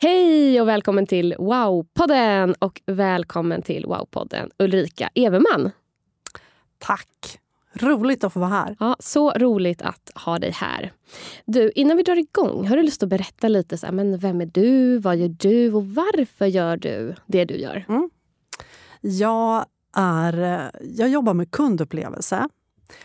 Hej och välkommen till Wow-podden och välkommen till Wow-podden Ulrika Everman. Tack! Roligt att få vara här. Ja, så roligt att ha dig här. Du, innan vi drar igång, har du lust att berätta lite så här, men vem är du, vad gör du och varför gör du det du gör? Mm. Jag, är, jag jobbar med kundupplevelse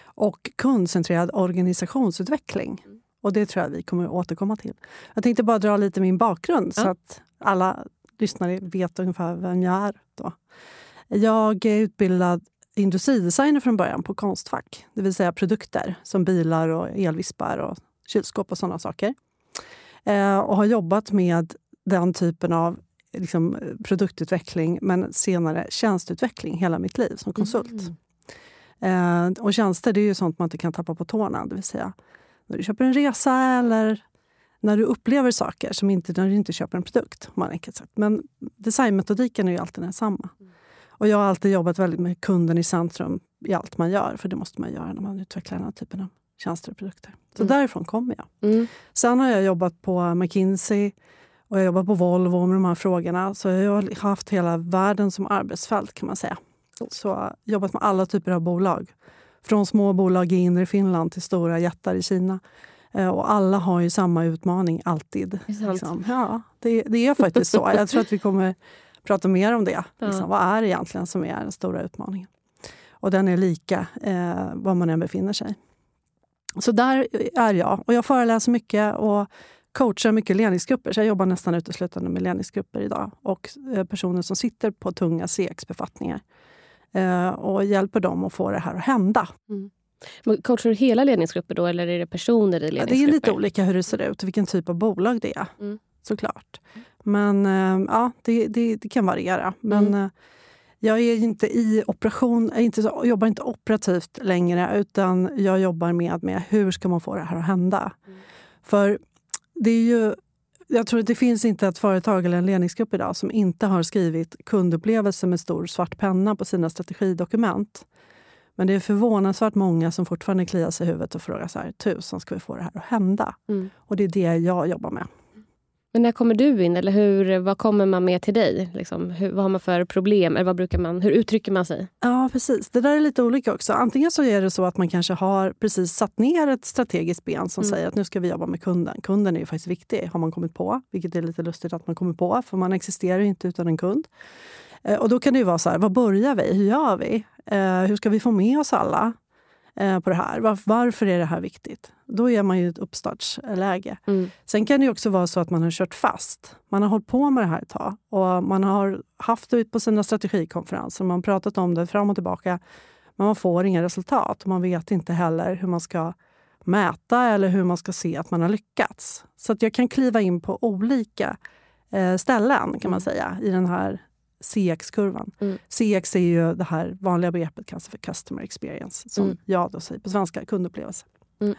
och kundcentrerad organisationsutveckling. Och Det tror jag vi kommer återkomma till. Jag tänkte bara dra lite min bakgrund ja. så att alla lyssnare vet ungefär vem jag är. Då. Jag är utbildad industridesigner från början på Konstfack. Det vill säga produkter som bilar, och elvispar och kylskåp och sådana saker. Eh, och har jobbat med den typen av liksom, produktutveckling men senare tjänsteutveckling hela mitt liv som konsult. Mm. Eh, och tjänster det är ju sånt man inte kan tappa på tårna. Det vill säga när du köper en resa eller när du upplever saker som inte när du inte köper en produkt. Man enkelt sagt. Men designmetodiken är ju alltid densamma. Mm. Och jag har alltid jobbat väldigt med kunden i centrum i allt man gör. För det måste man göra när man utvecklar den här typen av tjänster och produkter. Så mm. därifrån kommer jag. Mm. Sen har jag jobbat på McKinsey och jag jobbat på Volvo med de här frågorna. Så jag har haft hela världen som arbetsfält kan man säga. Så jobbat med alla typer av bolag. Från små bolag i inre Finland till stora jättar i Kina. Eh, och alla har ju samma utmaning, alltid. Liksom. Ja, det, det, är faktiskt så. Jag tror att vi kommer prata mer om det. Ja. Liksom, vad är det egentligen som är den stora utmaningen? Och den är lika eh, var man än befinner sig. Så där är jag. Och jag föreläser mycket och coachar mycket ledningsgrupper. Så jag jobbar nästan uteslutande med ledningsgrupper idag. Och eh, personer som sitter på tunga CX-befattningar. Eh, och hjälper dem att få det här att hända. Mm. coachar du hela ledningsgrupper då eller är det personer i ledningsgrupper? Ja, det är lite olika hur det ser ut och vilken typ av bolag det är. Mm. Såklart. Men eh, ja, det, det, det, kan variera. Men mm. Eh, jag är inte i operation, jag inte jobbar inte operativt längre utan jag jobbar med, med hur ska man få det här att hända. Mm. För det är ju jag tror att det finns inte ett företag eller en ledningsgrupp idag som inte har skrivit kundupplevelse med stor svart penna på sina strategidokument. Men det är förvånansvärt många som fortfarande kliar sig i huvudet och frågar så här, tusan ska vi få det här att hända? Mm. Och det är det jag jobbar med. Men när kommer du in? Eller hur, vad kommer man med till dig? Liksom, hur, vad har man för problem? Eller vad brukar man, hur uttrycker man sig? Ja, precis. Det där är lite olika också. Antingen så är det så att man kanske har precis satt ner ett strategiskt ben som mm. säger att nu ska vi jobba med kunden. Kunden är ju faktiskt viktig, har man kommit på. Vilket är lite lustigt att man kommer på, för man existerar ju inte utan en kund. Eh, och då kan det ju vara så här, var börjar vi? Hur gör vi? Eh, hur ska vi få med oss alla? Eh, på det här. varför är det här viktigt? Då är man i ett uppstartsläge. Mm. Sen kan det också vara så att man har kört fast. Man har hållit på med det här ett tag och man har haft det på sina strategikonferenser. Man har pratat om det fram och tillbaka. Men man får inga resultat. Man vet inte heller hur man ska mäta eller hur man ska se att man har lyckats. Så att jag kan kliva in på olika eh, ställen kan man mm. säga i den här CX-kurvan. Mm. CX är ju det här vanliga begreppet kanske för customer experience, som mm. jag då säger på svenska, kundupplevelse. Mm.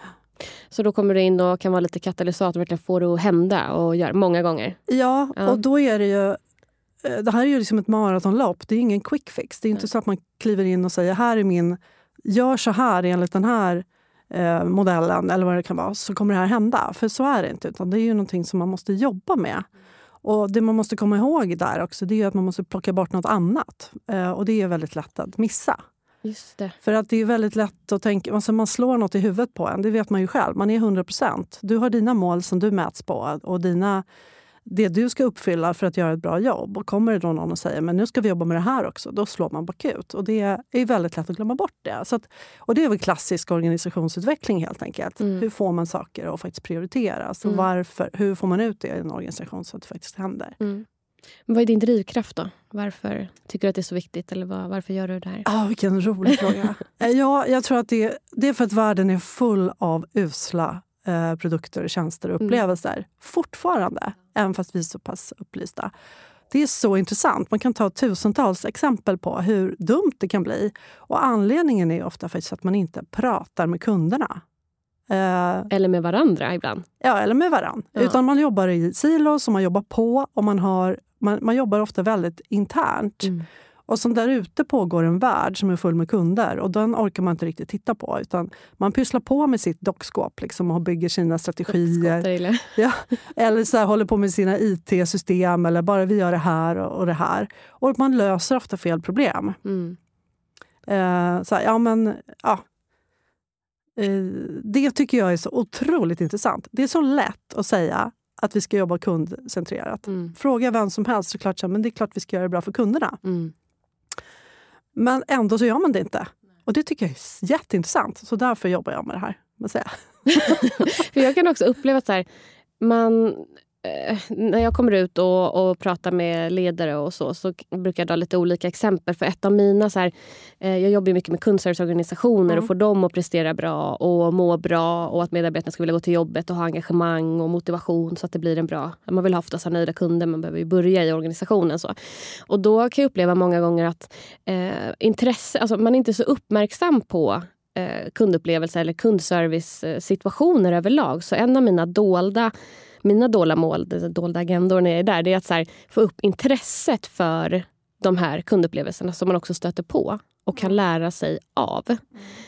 Så då kommer du in och kan vara lite katalysator, verkligen få det att hända och göra många gånger? Ja, ja, och då är det ju... Eh, det här är ju liksom ett maratonlopp, det är ingen quick fix. Det är inte så att man kliver in och säger här är min... Gör så här enligt den här eh, modellen eller vad det kan vara, så kommer det här hända. För så är det inte, utan det är ju någonting som man måste jobba med. Och Det man måste komma ihåg där också det är att man måste plocka bort något annat. Eh, och Det är väldigt lätt att missa. Just det. För att det är väldigt lätt att tänka, alltså man slår något i huvudet på en, det vet man ju själv. Man är 100% Du har dina mål som du mäts på och dina, det du ska uppfylla för att göra ett bra jobb. Och kommer det då någon och säger men nu ska vi jobba med det här också, då slår man bakut. Och det är väldigt lätt att glömma bort det. Så att, och det är väl klassisk organisationsutveckling helt enkelt. Mm. Hur får man saker att faktiskt prioriteras? Mm. varför, hur får man ut det i en organisation så att det faktiskt händer? Mm. Vad är din drivkraft då? Varför tycker du att det är så viktigt? Eller var, varför gör du det här? Ah, vilken rolig fråga. Ja, jag tror att det, det är för att världen är full av usla eh, produkter, tjänster och mm. upplevelser. Mm. Fortfarande, även fast vi är så pass upplysta. Det är så intressant. Man kan ta tusentals exempel på hur dumt det kan bli. Och Anledningen är ofta faktiskt att man inte pratar med kunderna. Eh, eller med varandra ibland. Ja, eller med varandra. Ja. Utan man jobbar i silos och man jobbar på och man, har, man, man jobbar ofta väldigt internt. Mm. Och som där ute pågår en värld som är full med kunder och den orkar man inte riktigt titta på. Utan man pysslar på med sitt dockskåp liksom, och bygger sina strategier. Ja, eller så här, håller på med sina IT-system eller bara vi gör det här och det här. Och man löser ofta fel problem. Mm. Eh, så här, ja, men, ja, Eh, det tycker jag är så otroligt intressant. Det är så lätt att säga att vi ska jobba kundcentrerat. Mm. Fråga vem som helst så klart, men det är klart vi ska göra det bra för kunderna. Mm. Men ändå så gör man det inte. Och det tycker jag är jätteintressant. Så därför jobbar jag med det här. För jag kan också uppleva att så här, man när jag kommer ut och, och pratar med ledare och så, så brukar jag dra lite olika exempel. För ett av mina, så här, eh, jag jobbar mycket med kundserviceorganisationer mm. och får dem att prestera bra och må bra och att medarbetarna ska vilja gå till jobbet och ha engagemang och motivation så att det blir en bra... Man vill ha oftast ha nöjda kunder, man behöver ju börja i organisationen. Så. Och då kan jag uppleva många gånger att eh, intresse, alltså man är inte så uppmärksam på eh, kundupplevelse eller kundservice-situationer överlag. Så en av mina dolda mina dolda mål, dolda agendor när jag är där, det är att här, få upp intresset för de här kundupplevelserna som man också stöter på och kan lära sig av.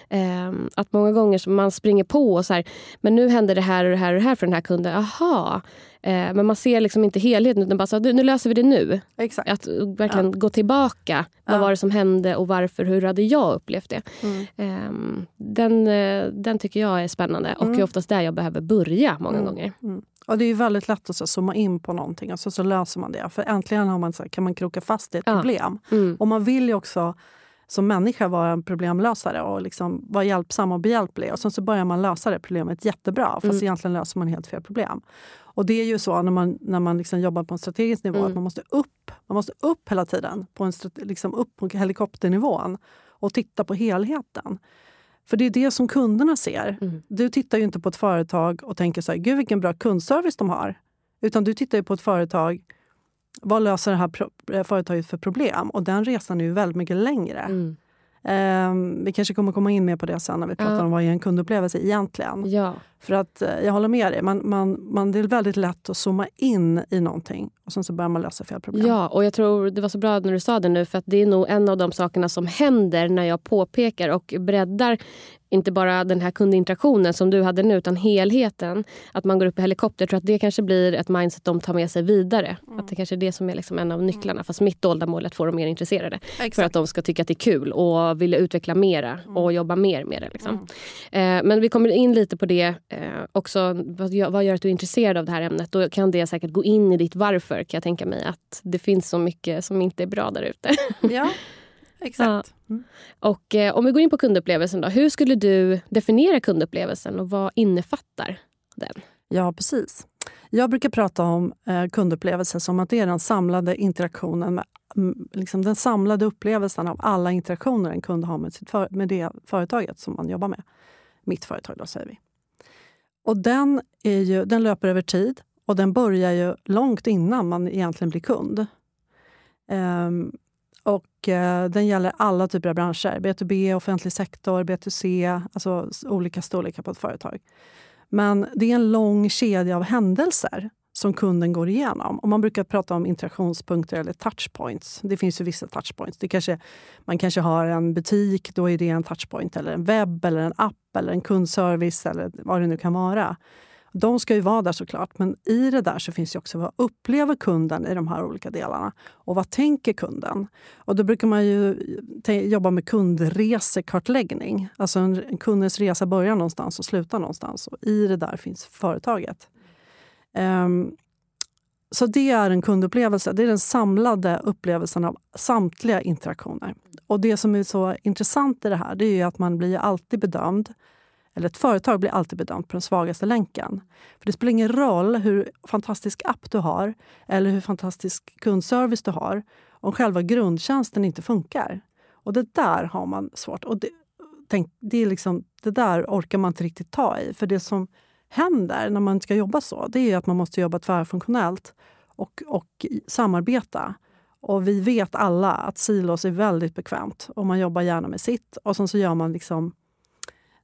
Mm. att många gånger man springer på och så här, men nu händer det här och det här och det här för den här kunden. Aha. Eh, men man ser liksom inte helheten utan bara så nu löser vi det nu. Exakt. Att verkligen ja. gå tillbaka. Vad var det som hände och varför? Hur hade jag upplevt det? Mm. Eh, den, eh, den tycker jag är spännande och mm. är oftast där jag behöver börja många mm. gånger. Och det är väldigt lätt att så, zooma in på någonting och så, så löser man det. För äntligen har man, så, kan man kroka fast i ett ja. problem. Mm. Och man vill ju också som människa vara en problemlösare och liksom vara hjälpsam och behjälplig. Och sen så börjar man lösa det problemet jättebra, fast mm. egentligen löser man helt fel problem. Och det är ju så när man, när man liksom jobbar på en strategisk nivå, mm. att man måste upp man måste upp hela tiden, på en, liksom upp på helikopternivån och titta på helheten. För det är det som kunderna ser. Mm. Du tittar ju inte på ett företag och tänker så här, gud vilken bra kundservice de har. Utan du tittar på ett företag, vad löser det här pro- företaget för problem? Och den resan är ju väldigt mycket längre. Mm. Um, vi kanske kommer komma in mer på det sen när vi pratar ja. om vad är en kundupplevelse egentligen. Ja. För att uh, jag håller med dig, man, man, man, det är väldigt lätt att zooma in i någonting och sen så börjar man lösa fel problem. Ja, och jag tror det var så bra när du sa det nu för att det är nog en av de sakerna som händer när jag påpekar och breddar inte bara den här kundinteraktionen som du hade nu, utan helheten. Att man går upp i helikopter. Jag tror att det kanske blir ett mindset de tar med sig vidare. Mm. Att det kanske är det som är liksom en av nycklarna. Fast mitt dolda mål är att få dem mer intresserade. Exakt. För att de ska tycka att det är kul och vilja utveckla mera mm. och jobba mer med det. Liksom. Mm. Eh, men vi kommer in lite på det eh, också. Vad gör, vad gör att du är intresserad av det här ämnet? Då kan det säkert gå in i ditt varför kan jag tänka mig. Att det finns så mycket som inte är bra där ute. Ja. Exakt. Ja. Mm. Och eh, om vi går in på kundupplevelsen då. Hur skulle du definiera kundupplevelsen och vad innefattar den? Ja, precis. Jag brukar prata om eh, kundupplevelsen som att det är den samlade interaktionen med mm, liksom den samlade upplevelsen av alla interaktioner en kund har med, sitt för, med det företaget som man jobbar med. Mitt företag, då säger vi. Och den, är ju, den löper över tid och den börjar ju långt innan man egentligen blir kund. Um, och eh, den gäller alla typer av branscher. B2B, offentlig sektor, B2C, alltså olika storlekar på ett företag. Men det är en lång kedja av händelser som kunden går igenom. Och man brukar prata om interaktionspunkter eller touchpoints. Det finns ju vissa touchpoints. Det kanske, man kanske har en butik, då är det en touchpoint. Eller en webb, eller en app, eller en kundservice eller vad det nu kan vara. De ska ju vara där såklart, men i det där så finns ju också vad upplever kunden i de här olika delarna? Och vad tänker kunden? Och då brukar man ju eh, jobba med kundresekartläggning. Alltså en kundens resa börjar någonstans och slutar någonstans. Och i det där finns företaget. Um, så det är en kundupplevelse. Det är den samlade upplevelsen av samtliga interaktioner. Och det som är så intressant i det här det är att man blir alltid bedömd eller ett företag blir alltid bedömt på den svagaste länken. För Det spelar ingen roll hur fantastisk app du har eller hur fantastisk kundservice du har om själva grundtjänsten inte funkar. Och Det där har man svårt. Och det, tänk, det, är liksom, det där orkar man inte riktigt ta i. För det som händer när man ska jobba så, det är att man måste jobba tvärfunktionellt och, och samarbeta. Och vi vet alla att silos är väldigt bekvämt och man jobbar gärna med sitt. Och sen så gör man liksom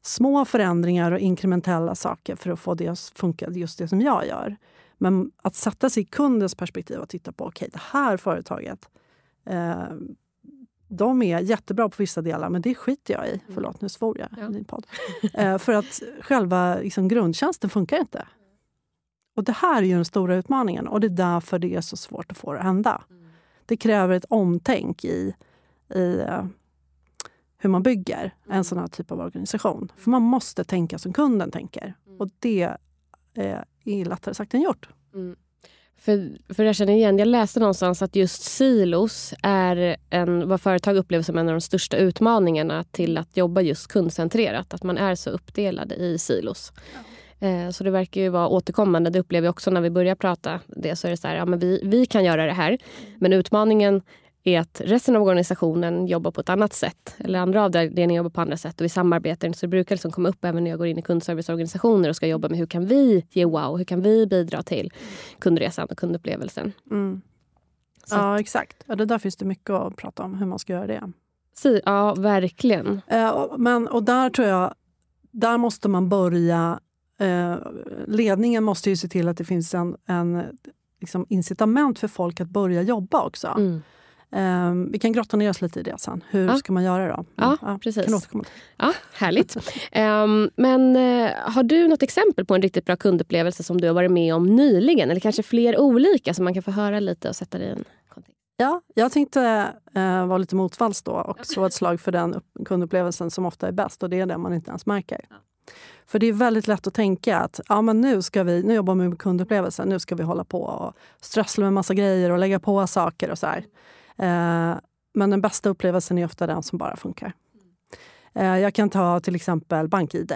små förändringar och inkrementella saker för att få det att funka, just det som jag gör. Men att sätta sig i kundens perspektiv och titta på okay, det här företaget eh, de är jättebra på vissa delar, men det skiter jag i. Mm. Förlåt, nu svor jag ja. i din podd. Eh, för att själva liksom, grundtjänsten funkar inte. Och Det här är ju den stora utmaningen och det är därför det är så svårt att få det att hända. Mm. Det kräver ett omtänk i, i uh, hur man bygger en mm. sån här typ av organisation. För man måste tänka som kunden tänker. Mm. Och det är lättare sagt än gjort. Mm. För, för jag känner igen, jag läste någonstans att just silos är en, vad företag upplever som en av de största utmaningarna till att jobba just kundcentrerat. Att man är så uppdelade i silos. Ja. Eh, så det verkar ju vara återkommande. Det upplever jag också när vi börjar prata det. Så är det så här, ja, men vi, vi kan göra det här. Men utmaningen är att resten av organisationen jobbar på ett annat sätt. Eller andra avdelningar jobbar på andra sätt och vi samarbetar. Så det brukar liksom komma upp även när jag går in i kundserviceorganisationer och ska jobba med hur kan vi ge wow? Hur kan vi bidra till kundresan och kundupplevelsen? Mm. Ja, exakt. Ja, det där finns det mycket att prata om, hur man ska göra det. Ja, verkligen. Eh, men, och där tror jag, där måste man börja... Eh, ledningen måste ju se till att det finns en, en liksom incitament för folk att börja jobba också. Mm. Um, vi kan grotta ner oss lite i det sen. Hur ja. ska man göra då? Ja, ja precis. Kan Ja, härligt. um, men uh, har du något exempel på en riktigt bra kundupplevelse som du har varit med om nyligen? Eller kanske fler olika som man kan få höra lite och sätta det i en kontext? Ja, jag tänkte uh, vara lite motvalls då och slå ett slag för den kundupplevelsen som ofta är bäst och det är den man inte ens märker. Ja. För det är väldigt lätt att tänka att ja, men nu, ska vi, nu jobbar vi med kundupplevelsen, nu ska vi hålla på och strössla med massa grejer och lägga på saker och så här. Eh, men den bästa upplevelsen är ofta den som bara funkar. Eh, jag kan ta till exempel BankID.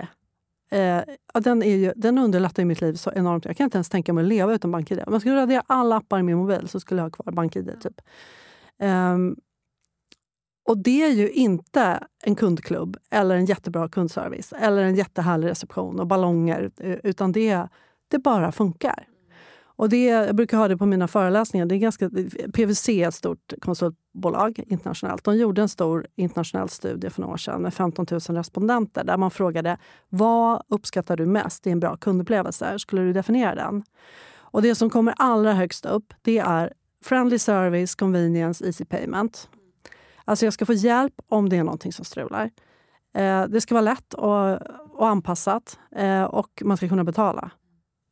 Eh, den, är ju, den underlättar mitt liv så enormt. Jag kan inte ens tänka mig att leva utan BankID. Om jag skulle radera alla appar i min mobil så skulle jag ha kvar BankID. Typ. Um, och det är ju inte en kundklubb eller en jättebra kundservice eller en jättehärlig reception och ballonger, utan det, det bara funkar. Och det, jag brukar ha det på mina föreläsningar. Det är ganska, PWC är ett stort konsultbolag internationellt. De gjorde en stor internationell studie för några år sedan med 15 000 respondenter där man frågade vad uppskattar du mest i en bra kundupplevelse? Skulle du definiera den? Och det som kommer allra högst upp det är friendly service, convenience, easy payment. Alltså jag ska få hjälp om det är någonting som strular. Eh, det ska vara lätt och, och anpassat eh, och man ska kunna betala.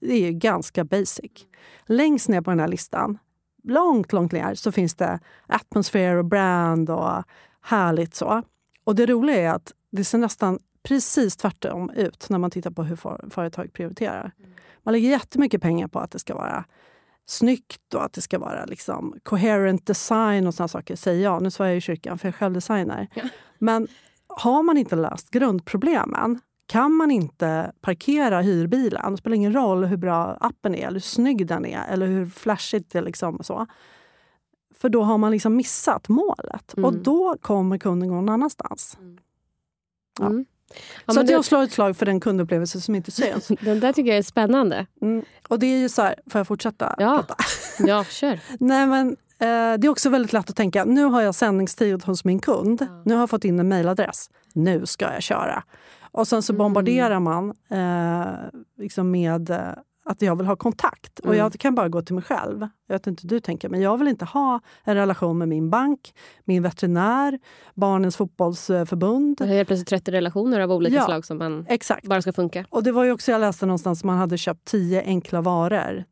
Det är ganska basic. Längst ner på den här listan, långt, långt ner, så finns det atmosfär och brand och härligt så. Och det roliga är att det ser nästan precis tvärtom ut när man tittar på hur företag prioriterar. Man lägger jättemycket pengar på att det ska vara snyggt och att det ska vara liksom coherent design och såna saker, säger jag. Nu svär jag i kyrkan, för jag är själv designer. Ja. Men har man inte löst grundproblemen kan man inte parkera hyrbilen, det spelar ingen roll hur bra appen är, eller hur snygg den är eller hur flashigt det är. Liksom så. För då har man liksom missat målet mm. och då kommer kunden gå någon annanstans. Mm. Ja. Mm. Ja, så det... jag slår ett slag för den kundupplevelse som inte syns. den där tycker jag är spännande. Mm. Och det är ju så här, får jag fortsätta ja. prata? ja, kör. Nej, men, eh, det är också väldigt lätt att tänka, nu har jag sändningstid hos min kund. Ja. Nu har jag fått in en mejladress. Nu ska jag köra. Och sen så mm. bombarderar man eh, liksom med att jag vill ha kontakt. Och Mm. jag kan bara gå till mig själv. Jag vet inte hur du tänker, men jag vill inte ha en relation med min bank, min veterinär, barnens fotbollsförbund. Det är plötsligt 30 relationer av olika Ja. slag som man Exakt. bara ska funka. Och det var ju också, jag läste någonstans, man hade köpt tio enkla varor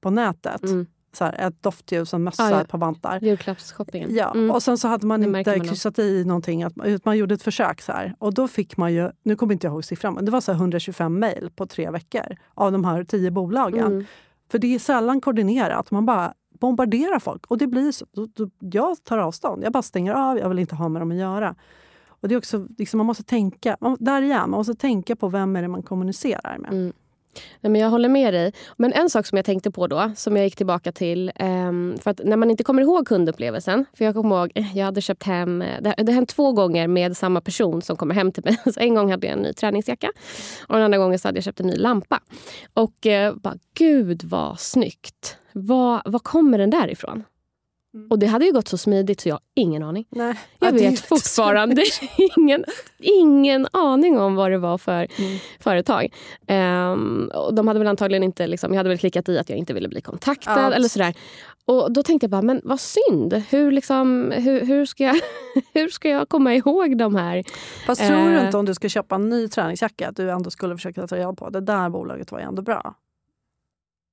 på nätet. Mm. Så här, ett doftljus, en mössa, Ah, ja. ett par vantar. Julklappsshoppingen. Ja, Mm. och sen så hade man Det inte man då. kryssat i någonting. Att man, gjorde ett försök så här. Och då fick man ju, nu kommer inte jag ihåg siffran, men det var så här 125 mejl på tre veckor av de här tio bolagen. Mm. För det är sällan koordinerat. Man bara bombarderar folk. Och det blir så. Då, då, jag tar avstånd. Jag bara stänger av. Jag vill inte ha med dem att göra. Och det är också, liksom, man måste tänka, man, där igen, man måste tänka på vem är det man kommunicerar med. Mm. Nej, men jag håller med dig. Men en sak som jag tänkte på då, som jag gick tillbaka till. Ehm, för att när man inte kommer ihåg kundupplevelsen. För jag kommer ihåg, eh, jag hade köpt hem, eh, det det har hänt två gånger med samma person som kommer hem till mig. Så en gång hade jag en ny träningsjacka och den andra gången så hade jag köpt en ny lampa. Och eh, bara, gud vad snyggt. Var, var kommer den där ifrån? Och det hade ju gått så smidigt så jag har ingen aning. Nej, Jag vet fortfarande ingen, ingen aning om vad det var för Mm. företag. Ehm, och de hade väl antagligen inte, liksom, jag hade väl klickat i att jag inte ville bli kontaktad. Ja. eller sådär. Och då tänkte jag bara, men vad synd. Hur, liksom, hur, hur, ska, jag, hur ska jag komma ihåg de här? Fast tror du Eh. inte om du ska köpa en ny träningsjacka att du ändå skulle försöka ta reda på det där bolaget var ju ändå bra?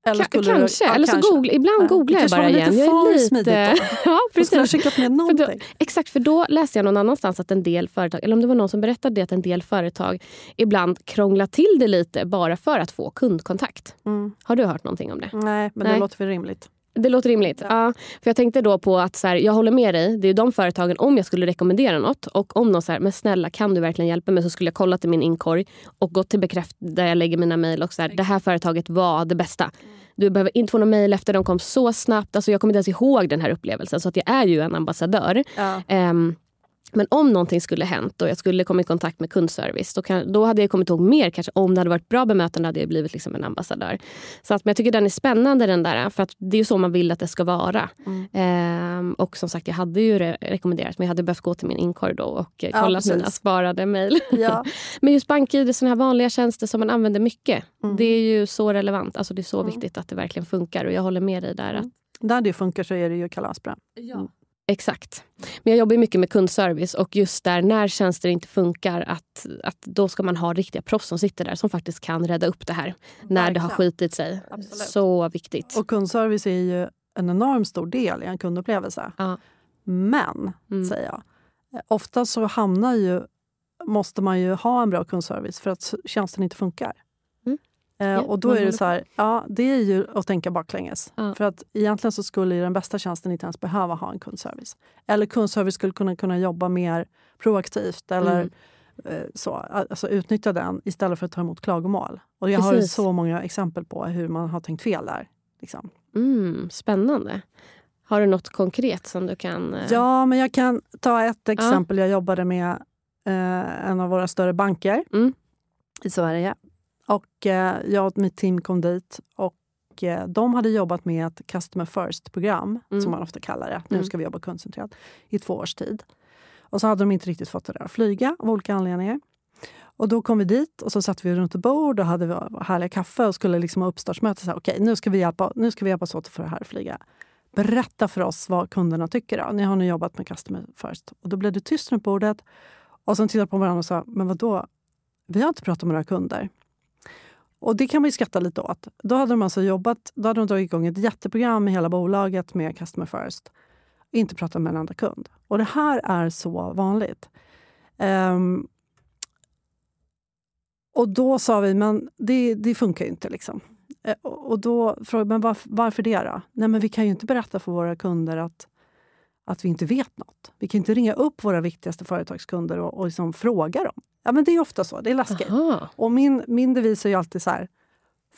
Eller Ka- skulle du- kanske. ja, eller så kanske. googla, ibland Ja, googlar det jag kanske bara var lite igen. Jag för är smidigt lite... då. ja, Du skulle ha precis. skickat med För då, någonting. exakt, för då läste jag någon annanstans att en del företag, eller om det var någon som berättade det, att en del företag ibland krånglar till det lite bara för att få kundkontakt. Mm. Har du hört någonting om det? Nej, men Nej. det låter väl rimligt. Det låter rimligt. Ja. för jag tänkte då på att så här, jag håller med dig. Det är de företagen, om jag skulle rekommendera något och om någon säger men snälla kan du verkligen hjälpa mig så skulle jag kolla till min inkorg och gå till bekräft där jag lägger mina mejl och så här, det här företaget var det bästa. Du behöver inte få någon mejl efter, de kom så snabbt. Alltså jag kommer inte ens ihåg den här upplevelsen så att jag är ju en ambassadör. Ja. Ehm, men om någonting skulle hänt och jag skulle komma i kontakt med kundservice då, kan, då hade jag kommit ihåg mer. Kanske om det hade varit bra bemötande hade jag blivit liksom en ambassadör. Så att, men jag tycker den är spännande den där. För att det är ju så man vill att det ska vara. Mm. Ehm, och som sagt jag hade ju re- rekommenderat men jag hade behövt gå till min inkorg då och eh, Ja, kolla precis. mina sparade mejl. Ja. men just BankID, såna här vanliga tjänster som man använder mycket. Mm. Det är ju så relevant. Alltså det är så Mm. viktigt att det verkligen funkar. Och jag håller med dig där. Att, Där det funkar så är det ju kalasbra. Exakt. Men jag jobbar ju mycket med kundservice och just där när tjänster inte funkar att, att då ska man ha riktiga proffs som sitter där som faktiskt kan rädda upp det här när det har Verkligen. skitit sig. Absolut. Så viktigt. Och kundservice är ju en enormt stor del i en kundupplevelse. Ja. Men, Mm. säger jag, ofta så hamnar ju, måste man ju ha en bra kundservice för att tjänsten inte funkar. Eh, Ja, och då är det så här, ja, det är ju att tänka baklänges. Ja. För att egentligen så skulle den bästa tjänsten inte ens behöva ha en kundservice. Eller kundservice skulle kunna, kunna jobba mer proaktivt eller Mm. eh, så, alltså utnyttja den istället för att ta emot klagomål. Och jag har ju Precis. så många exempel på hur man har tänkt fel där. Liksom. Mm, spännande. Har du något konkret som du kan... eh, Ja, men jag kan ta ett exempel. Jag jobbade med eh, en av våra större banker Mm. i Sverige. Och eh, jag och mitt team kom dit och eh, de hade jobbat med ett Customer First-program, Mm. som man ofta kallar det. Nu Mm. ska vi jobba kundcentrerat, i två års tid. Och så hade de inte riktigt fått det där att flyga av olika anledningar. Och då kom vi dit och så satt vi runt ett bord och hade härliga kaffe och skulle liksom ha uppstartsmöte. Så här, Okej, nu ska vi hjälpa, nu ska vi hjälpas åt för det här att flyga. Berätta för oss vad kunderna tycker. Då. Ni har nu jobbat med Customer First. Och då blev det tyst runt bordet. Och sen tittade på varandra och sa, men vad då? Vi har inte pratat med några kunder. Och det kan man ju skratta lite åt. Då hade de alltså jobbat, då hade de dragit igång ett jätteprogram med hela bolaget med Customer First. Inte pratat med en enda kund. Och det här är så vanligt. Um, och då sa vi, men det, det funkar ju inte. Liksom. Eh, och då frågade men varför, varför det då? Nej, men vi kan ju inte berätta för våra kunder att, att vi inte vet något. Vi kan inte ringa upp våra viktigaste företagskunder och, och liksom fråga dem. Ja, men det är ofta så. Det är läskigt. Aha. Och min, min devis är ju alltid så här,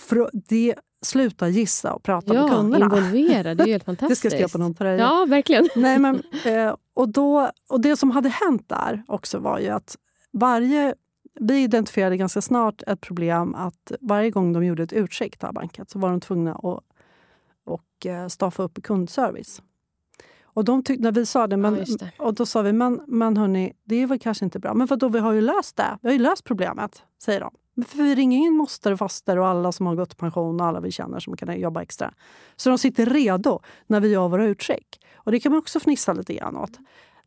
frå- det, sluta gissa och prata med Ja, kunderna. involvera. Det är ju helt Det fantastiskt. ska jag skriva på någon tröja. Ja, verkligen. Nej, men, eh, och, då, och det som hade hänt där också var ju att varje... Vi identifierade ganska snart ett problem att varje gång de gjorde ett utskick till banken så var de tvungna att och, eh, staffa upp kundservice. Och de tyckte, när vi sa det, men, Ja, det. och då sa vi, men, men hörni, det väl kanske inte bra. Men vadå, vi har ju löst det. Vi har ju löst problemet, säger de. För vi ringer in moster och faster och alla som har gått i pension och alla vi känner som kan jobba extra. Så de sitter redo när vi gör våra utskick. Och det kan man också fnissa lite grann åt.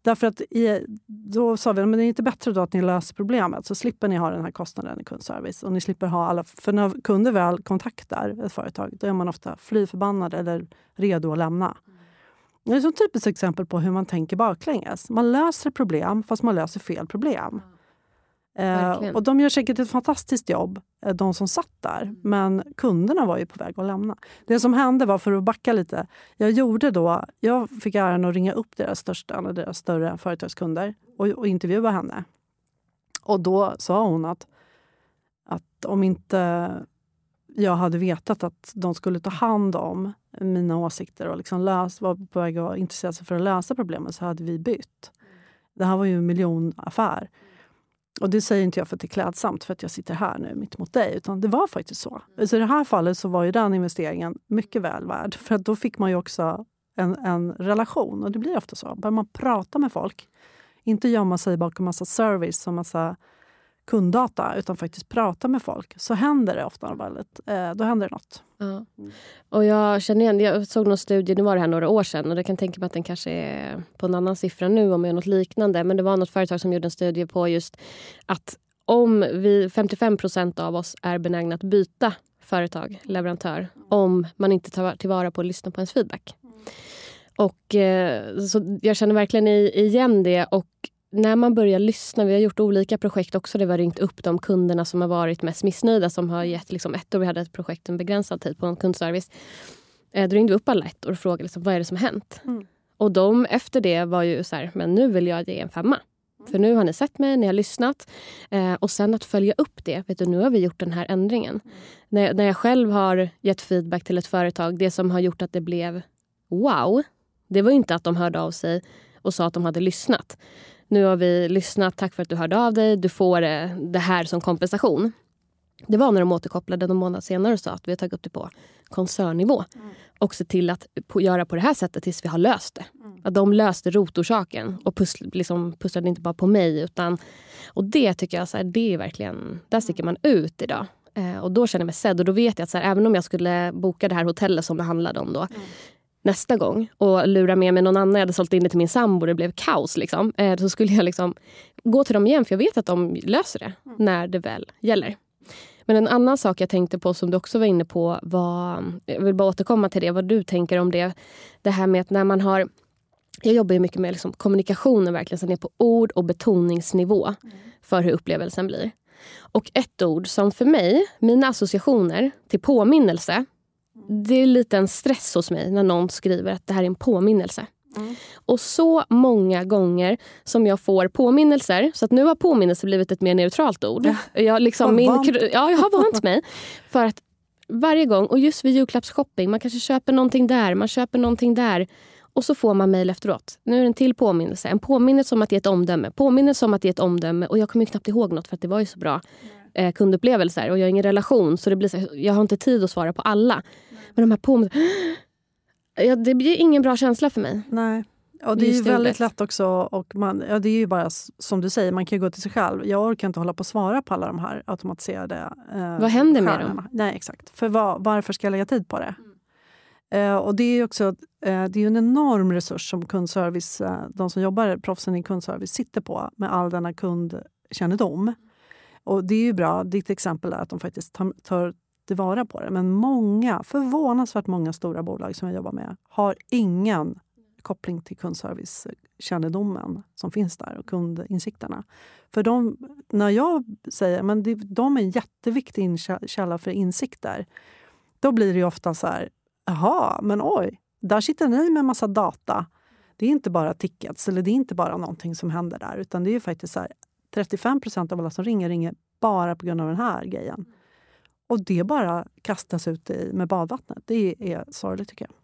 Därför att i, då sa vi att det är inte bättre då att ni löser problemet så slipper ni ha den här kostnaden i kundservice. Och ni slipper ha alla, för när kunder väl kontaktar ett företag då är man ofta fly förbannad eller redo att lämna. Det är ett typiskt exempel på hur man tänker baklänges. Man löser problem fast man löser fel problem. Eh, och de gör säkert ett fantastiskt jobb, eh, de som satt där. Mm. Men kunderna var ju på väg att lämna. Det som hände var, för att backa lite, jag gjorde då, jag fick äran att ringa upp deras största, eller deras större företagskunder och, och intervjua henne. Och då sa hon att, att om inte jag hade vetat att de skulle ta hand om mina åsikter och liksom lös, var på väg att intressera sig för att lösa problemet så hade vi bytt. Det här var ju en miljonaffär. Och det säger inte jag för att det är klädsamt för att jag sitter här nu mitt mot dig. Utan det var faktiskt så. Så I det här fallet så var ju den investeringen mycket väl värd. För att då fick man ju också en, en relation. Och det blir ofta så. Börjar man prata med folk, inte gömma sig bakom massa service och massa kunddata utan faktiskt prata med folk så händer det ofta väldigt, eh, då händer det något. Ja. Och jag känner igen, jag såg någon studie, nu var det här några år sedan och jag kan tänka mig att den kanske är på en annan siffra nu om jag är något liknande. Men det var något företag som gjorde en studie på just att om vi, 55% av oss är benägna att byta företag, leverantör, om man inte tar tillvara på att lyssna på ens feedback. Och, eh, så jag känner verkligen igen det. Och när man börjar lyssna, vi har gjort olika projekt också där vi har ringt upp de kunderna som har varit mest missnöjda som har gett liksom ett år, vi hade ett projekt en begränsad tid på en kundservice. Eh, då ringde vi upp alla ett och frågade liksom, vad är det som har hänt. Mm. Och de efter det var ju så här, men nu vill jag ge en femma. För nu har ni sett mig, ni har lyssnat. Eh, och sen att följa upp det. Vet du, nu har vi gjort den här ändringen. Mm. När, när jag själv har gett feedback till ett företag, det som har gjort att det blev wow, det var inte att de hörde av sig och sa att de hade lyssnat. Nu har vi lyssnat, tack för att du hörde av dig. Du får eh, det här som kompensation. Det var när de återkopplade någon månad senare och sa att vi har tagit upp det på koncernnivå. Mm. Och se till att på, göra på det här sättet tills vi har löst det. Mm. Att de löste rotorsaken och pussl, liksom, pusslade inte bara på mig. utan Och det tycker jag, så här, det är verkligen, där sticker man ut idag. Eh, och då känner jag mig sedd. Och då vet jag att så här, även om jag skulle boka det här hotellet som det handlade om då. Mm nästa gång och lura med mig någon annan. Jag hade sålt in det till min sambo det blev kaos. Liksom. Eh, så skulle jag liksom gå till dem igen för jag vet att de löser det mm. när det väl gäller. Men en annan sak jag tänkte på som du också var inne på var, jag vill bara återkomma till det, vad du tänker om det. Det här med att när man har jag jobbar ju mycket med liksom kommunikationen, verkligen så ner på ord och betoningsnivå mm. för hur upplevelsen blir. Och ett ord som för mig, mina associationer till påminnelse det är lite en stress hos mig när någon skriver att det här är en påminnelse. Mm. Och så många gånger som jag får påminnelser, så att nu har påminnelse blivit ett mer neutralt ord. Ja. Jag, liksom, min, ja, jag har vant mig. För att varje gång, och just vid julklappsshopping, man kanske köper någonting där, man köper någonting där. Och så får man mejl efteråt. Nu är det en till påminnelse. En påminnelse om att ge ett omdöme. Påminnelse om att ge ett omdöme. Och jag kommer knappt ihåg något för att det var ju så bra eh, kundupplevelser. Och jag har ingen relation så det blir så, jag har inte tid att svara på alla. Men de här påminnelserna... Ja, det blir ingen bra känsla för mig. Nej. Och det är ju väldigt lätt också. Och man, ja, det är ju bara som du säger, man kan gå till sig själv. Jag orkar inte hålla på att svara på alla de här automatiserade eh, Vad händer med dem? Nej, exakt. För var, varför ska jag lägga tid på det? Mm. Eh, och det är också eh, det är en enorm resurs som kundservice, eh, de som jobbar, proffsen i kundservice, sitter på med all denna kundkännedom. Och det är ju bra. Ditt exempel är att de faktiskt tar, tar tillvara på det. Men många, förvånansvärt många stora bolag som jag jobbar med har ingen koppling till kundservicekännedomen som finns där och kundinsikterna. För de, när jag säger men det, de är en jätteviktig källa för insikter, då blir det ofta så här, jaha, men oj, där sitter ni med massa data. Det är inte bara tickets eller det är inte bara någonting som händer där, utan det är faktiskt så här, 35 procent av alla som ringer ringer bara på grund av den här grejen. Och det bara kastas ut i, med badvattnet. Det är sorgligt tycker jag.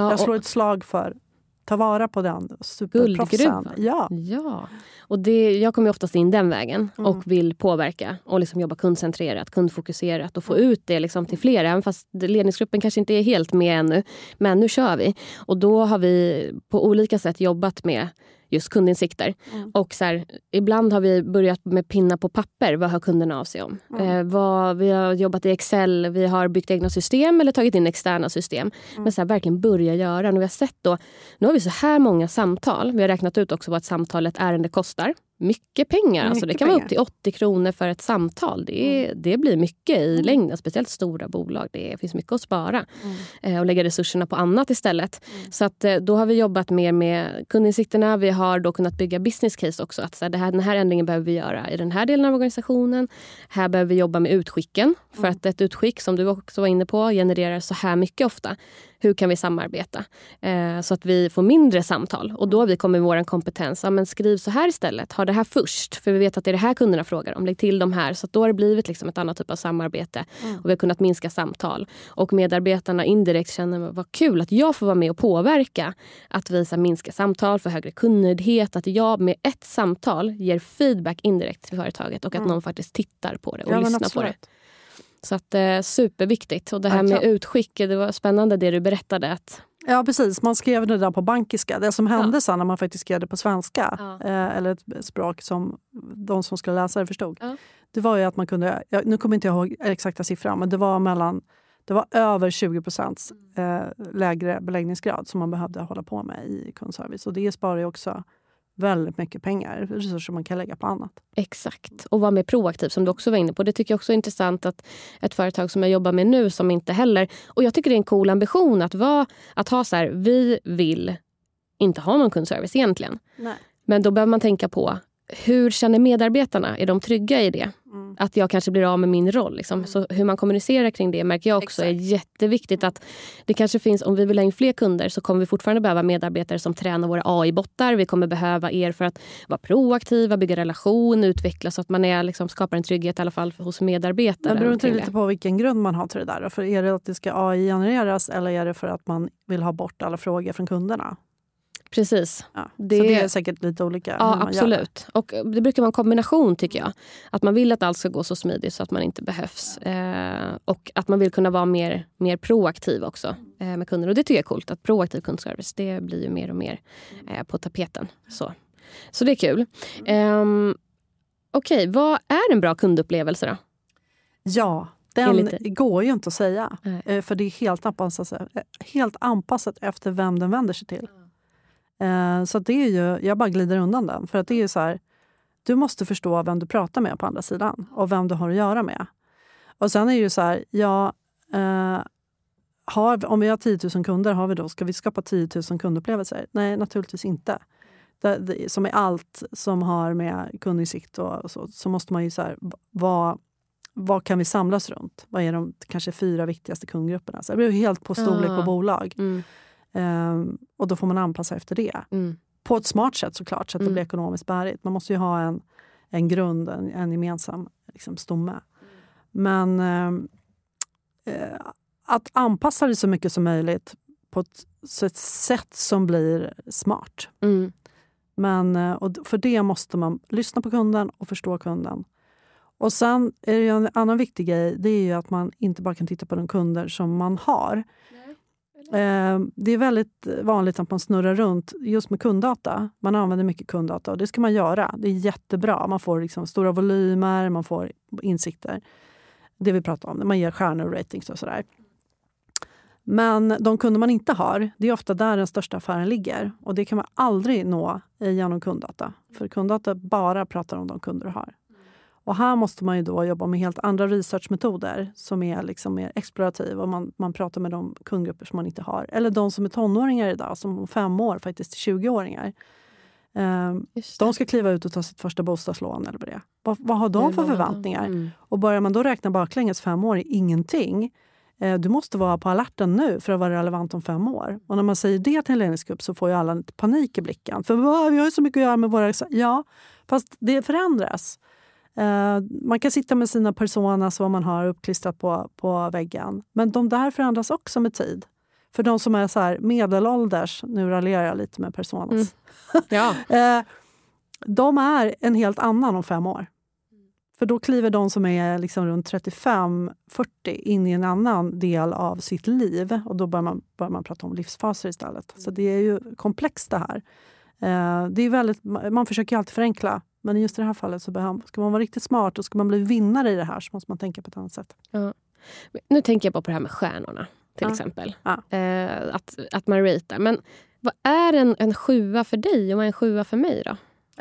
Ja, jag slår ett slag för ta vara på den superproffsen. Ja. ja. Och det, jag kommer oftast in den vägen mm. och vill påverka och liksom jobba kundcentrerat, kundfokuserat och få mm. ut det liksom till fler. Även fast ledningsgruppen kanske inte är helt med ännu. Men nu kör vi. Och då har vi på olika sätt jobbat med just kundinsikter. Mm. Och så här, ibland har vi börjat med pinna på papper. Vad hör kunderna av sig om? Mm. Eh, vad, vi har jobbat i Excel, vi har byggt egna system eller tagit in externa system. Mm. Men så här, verkligen börja göra. Nu, vi har sett då, nu har vi så här många samtal. Vi har räknat ut också vad ett samtal, ett ärende kostar. Mycket pengar. Alltså, det Mycket kan vara pengar. upp till 80 kronor för ett samtal. Det, är, det blir mycket i längden. Speciellt stora bolag. Det finns mycket att spara. Eh, och lägga resurserna på annat istället. Så att, eh, då har vi jobbat mer med kundinsikterna. Vi har då kunnat bygga business case också. Att så här, det här, den här ändringen behöver vi göra i den här delen av organisationen. Här behöver vi jobba med utskicken. För att ett utskick, som du också var inne på, genererar så här mycket ofta. Hur kan vi samarbeta? Eh, så att vi får mindre samtal. Och då har vi kommit med vår kompetens. Ja, men skriv så här istället. Ha det här först. För vi vet att det är det här kunderna frågar om. Lägg till de här. Så då har det blivit liksom ett annat typ av samarbete. Och vi har kunnat minska samtal. Och medarbetarna indirekt känner vad kul att jag får vara med och påverka. Att vi så här, minskar samtal, för högre kundnöjdhet. Att jag med ett samtal ger feedback indirekt till företaget. Och att någon faktiskt tittar på det och Ja, lyssnar på det. Så att, eh, superviktigt. Och det här Ja, med utskick, det var spännande det du berättade. Att, Ja, precis. Man skrev det där på bankiska. Det som hände sen när man faktiskt skrev det på svenska, Ja. eh, eller ett språk som de som skulle läsa det förstod, Ja. det var ju att man kunde... Ja, nu kommer inte jag ihåg exakta siffran, men det var mellan det var över 20 procents eh, lägre beläggningsgrad som man behövde hålla på med i kundservice. Och det sparar ju också väldigt mycket pengar, resurser man kan lägga på annat. Exakt. Och vara mer proaktiv som du också var inne på. Det tycker jag också är intressant att ett företag som jag jobbar med nu som inte heller... Och jag tycker det är en cool ambition att, vara, att ha så här, vi vill inte ha någon kundservice egentligen. Nej. Men då behöver man tänka på hur känner medarbetarna? Är de trygga i det? Mm. Att jag kanske blir av med min roll. Liksom. Så hur man kommunicerar kring det märker jag också är Exakt. jätteviktigt. att det kanske finns, Om vi vill ha in fler kunder så kommer vi fortfarande behöva medarbetare som tränar våra AI-bottar. Vi kommer behöva er för att vara proaktiva, bygga relation, utveckla så att man är, liksom, skapar en trygghet i alla fall hos medarbetare. Men beror inte det lite på vilken grund man har till det där? För är det att det ska AI-genereras eller är det för att man vill ha bort alla frågor från kunderna? Precis. Ja. Det- Så det är säkert lite olika. Ja, absolut. Och det brukar vara en kombination tycker jag. Att man vill att allt ska gå så smidigt så att man inte behövs. Eh, och att man vill kunna vara mer, mer proaktiv också eh, med kunder. Och det tycker jag är coolt. Att proaktiv kundservice det blir ju mer och mer eh, på tapeten. Så, så det är kul. Um, Okej, vad är en bra kundupplevelse då? Ja, den går ju inte att säga. Nej. Eh, För det är helt anpassat, eh, helt anpassat efter vem den vänder sig till. Eh, Så det är ju, jag bara glider undan den. För att det är ju så här, du måste förstå vem du pratar med på andra sidan och vem du har att göra med. Och sen är det ju så här, ja, eh, har, om vi har 10 000 kunder, har vi då, ska vi skapa 10 000 kundupplevelser? Nej, naturligtvis inte. Det, det, som är allt som har med kundinsikt och så, så måste man ju så här, vad, vad kan vi samlas runt? Vad är de kanske fyra viktigaste kundgrupperna? Så det beror ju helt på storlek Ah. och bolag. Mm, Ehm, och då får man anpassa efter det. mm, På ett smart sätt såklart, så att det Mm. blir ekonomiskt bärigt. Man måste ju ha en, en grund, en, en gemensam liksom, stomme. Men eh, att anpassa det så mycket som möjligt på ett, så ett sätt som blir smart. mm. Men, eh, och för det måste man lyssna på kunden och förstå kunden. Och sen är det en annan viktig grej, det är ju att man inte bara kan titta på de kunder som man har. Eh, Eh, det är väldigt vanligt att man snurrar runt just med kunddata. Man använder mycket kunddata och det ska man göra. Det är jättebra. Man får liksom stora volymer, man får insikter. Det vi pratar om, man ger stjärnor och ratings och sådär. Men de kunder man inte har, det är ofta där den största affären ligger. Och det kan man aldrig nå genom kunddata. För kunddata bara pratar om de kunder du har. Och här måste man ju då jobba med helt andra researchmetoder som är liksom mer explorativa. Och man, man pratar med de kundgrupper som man inte har. Eller de som är tonåringar idag, som om fem år faktiskt är 20-åringar. Ehm, Just det. de ska kliva ut och ta sitt första bostadslån. eller vad det. Vad, vad har de för förväntningar? Mm. Och börjar man då räkna baklänges fem år är ingenting. Eh, Du måste vara på alerten nu för att vara relevant om fem år. Och när man säger det till en ledningsgrupp så får ju alla panik i blicken. För "Va, vi har ju så mycket att göra med våra... Ja, fast det förändras. Eh, Man kan sitta med sina personas, vad man har uppklistrat på, på väggen. Men de där förändras också med tid. För de som är så här medelålders, nu raljerar jag lite med personas. Mm. Ja. Eh, de är en helt annan om fem år. För då kliver de som är liksom runt 35-40 in i en annan del av sitt liv. Och då börjar man, börjar man prata om livsfaser istället. Så det är ju komplext det här. Eh, det är väldigt, man försöker alltid förenkla, men just i det här fallet så behöver, ska man vara riktigt smart och ska man bli vinnare i det här så måste man tänka på ett annat sätt. Ja. Nu tänker jag på det här med stjärnorna till Ja. exempel. Ja. Eh, att, att man ratear. Men vad är en, en sjua för dig och vad är en sjua för mig då? Om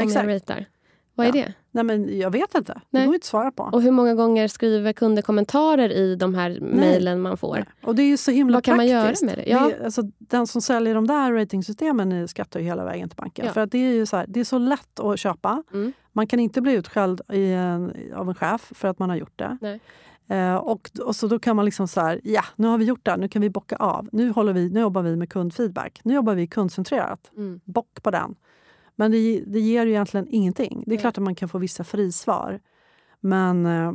Exakt. jag ratear. Vad är Ja. det? Nej, men jag vet inte. Det Nej. går inte att svara på. Och hur många gånger skriver kunder kommentarer i de här mejlen man får? Och det är ju så himla Vad kan man praktiskt. göra med det? Ja. är- alltså, den som säljer de där ratingsystemen skattar ju hela vägen till banken. Ja. För att det är ju så, här, det är så lätt att köpa. Mm. Man kan inte bli utskälld en, av en chef för att man har gjort det. Nej. Eh, och, och så då kan man liksom så här, ja nu har vi gjort det, nu kan vi bocka av. Nu, håller vi, nu jobbar vi med kundfeedback. Nu jobbar vi kundcentrerat. Mm. Bock på den. Men det, det ger ju egentligen ingenting. Det är klart att man kan få vissa frisvar. Men eh,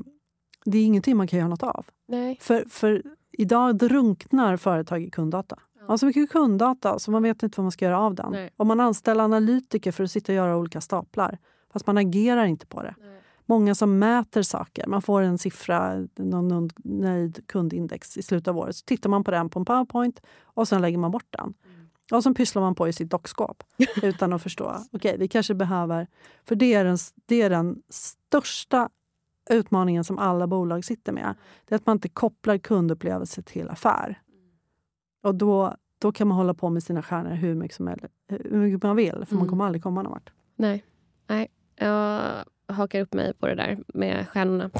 det är ingenting man kan göra något av. Nej. För, för idag drunknar företag i kunddata. Man har så mycket kunddata så man vet inte vad man ska göra av den. Nej. Och man anställer analytiker för att sitta och göra olika staplar. Fast man agerar inte på det. Nej. Många som mäter saker. Man får en siffra, någon, nöjd kundindex i slutet av året. Så tittar man på den på en powerpoint och sen lägger man bort den. Och sen pysslar man på i sitt dockskåp utan att förstå. Okej, vi kanske behöver... För det är, den, det är den största utmaningen som alla bolag sitter med. Det är att man inte kopplar kundupplevelse till affär. Och då, då kan man hålla på med sina stjärnor hur mycket, som helst, hur mycket man vill, för man Mm. kommer aldrig komma någon vart. Nej. Nej. Jag hakar upp mig på det där med stjärnorna.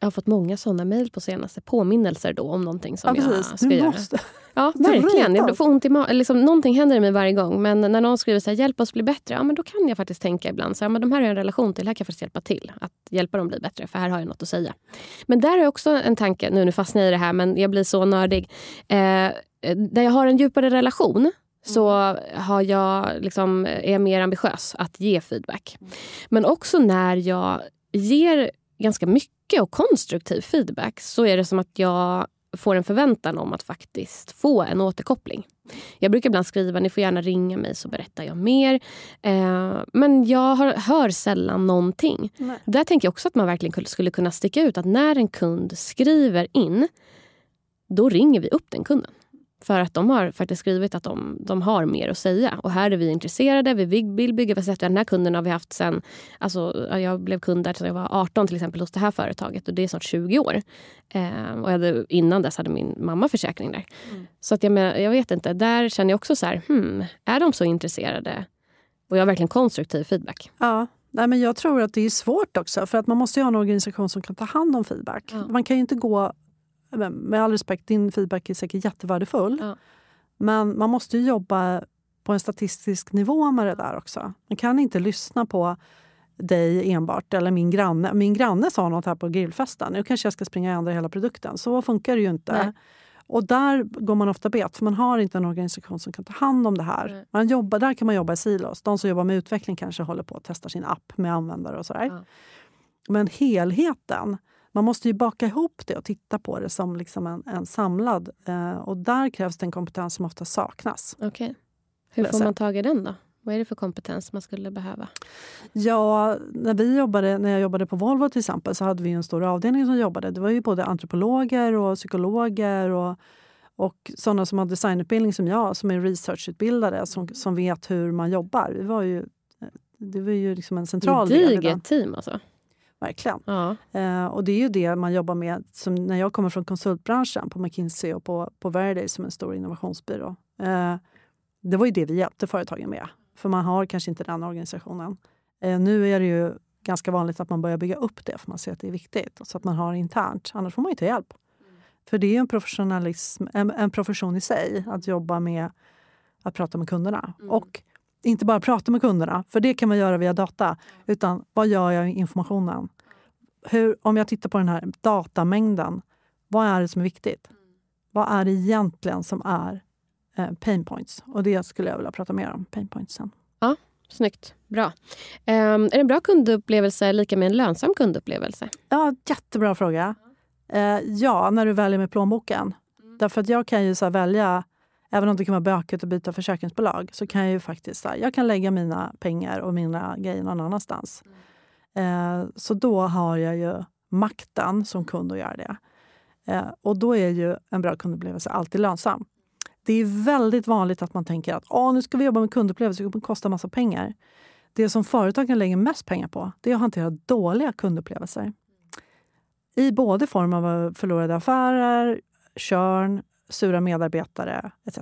Jag har fått många såna mejl på senaste. Påminnelser då om någonting som Ja, jag precis. ska Du göra. måste. Ja, måste verkligen. Jag får ont i liksom, Någonting händer i mig varje gång. Men när någon skriver så här, hjälp oss bli bättre. Ja, men då kan jag faktiskt tänka ibland så här, men de här har jag en relation till. Här kan jag faktiskt hjälpa till. Att hjälpa dem bli bättre. För här har jag något att säga. Men där har jag också en tanke. Nu, nu fastnar jag i det här, men jag blir så nördig. Eh, där jag har en djupare relation så har jag liksom, är jag mer ambitiös att ge feedback. Men också när jag ger ganska mycket och konstruktiv feedback så är det som att jag får en förväntan om att faktiskt få en återkoppling. Jag brukar ibland skriva ni får gärna ringa mig så berättar jag mer. Eh, men jag har, hör sällan någonting. Nej. Där tänker jag också att man verkligen skulle kunna sticka ut att när en kund skriver in då ringer vi upp den kunden. För att de har faktiskt skrivit att de, de har mer att säga. Och här är vi intresserade, vi vill bygga Den här kunden har vi haft sen... Alltså, ja, jag blev kund där sedan jag var 18 till exempel hos det här företaget. Och det är snart 20 år. Eh, och hade, innan dess hade min mamma försäkring där. Så att jag, jag vet inte, där känner jag också så här, hmm, är de så intresserade? Och jag har verkligen konstruktiv feedback. Ja. Nej, men jag tror att det är svårt också. För att Man måste ju ha en organisation som kan ta hand om feedback. Ja. Man kan ju inte gå... Med all respekt, din feedback är säkert jättevärdefull. Ja. Men man måste ju jobba på en statistisk nivå med det där också. Man kan inte lyssna på dig enbart eller min granne. Min granne sa något här på grillfesten. Nu kanske jag ska springa och ändra hela produkten. Så funkar det ju inte. Nej. Och där går man ofta bet, för man har inte en organisation som kan ta hand om det här. Nej. Man jobbar, där kan man jobba i silos. De som jobbar med utveckling kanske håller på att testa sin app med användare och sådär. Ja. Men helheten, man måste ju baka ihop det och titta på det som liksom en, en samlad. Eh, och där krävs det en kompetens som ofta saknas. Okej. Hur får man tag i den då? Vad är det för kompetens man skulle behöva? Ja, när, vi jobbade, när jag jobbade på Volvo till exempel så hade vi en stor avdelning som jobbade. Det var ju både antropologer och psykologer och, och sådana som har designutbildning som jag, som är researchutbildade, som, som vet hur man jobbar. Vi var ju, det var ju liksom en central del den. Gediget team alltså. Verkligen. Ja. Eh, och det är ju det man jobbar med. Som när jag kommer från konsultbranschen på McKinsey och på, på Verday som en stor innovationsbyrå. Eh, det var ju det vi hjälpte företagen med. För man har kanske inte den organisationen. Eh, nu är det ju ganska vanligt att man börjar bygga upp det för man ser att det är viktigt. Så att man har internt. Annars får man inte hjälp. För det är en, professionalism, en, en profession i sig att jobba med att prata med kunderna. Och inte bara prata med kunderna, för det kan man göra via data. Utan vad gör jag med informationen? Hur, om jag tittar på den här datamängden, vad är det som är viktigt? Vad är det egentligen som är eh, pain points? Och det skulle jag vilja prata mer om, pain points sen. Snyggt. Bra. Ehm, är en bra kundupplevelse lika med en lönsam kundupplevelse? Ja, jättebra fråga. Eh, ja, när du väljer med plånboken. Därför att jag kan ju så välja, även om det kan vara bökigt att byta försäkringsbolag, så kan jag ju faktiskt så här, jag kan lägga mina pengar och mina grejer någon annanstans. Eh, så då har jag ju makten som kund att göra det. Eh, och då är ju en bra kundupplevelse alltid lönsam. Det är väldigt vanligt att man tänker att Åh, nu ska vi jobba med kundupplevelser, det kommer kosta massa pengar. Det som företagen lägger mest pengar på det är att hantera dåliga kundupplevelser. I både form av förlorade affärer, körn, sura medarbetare etc.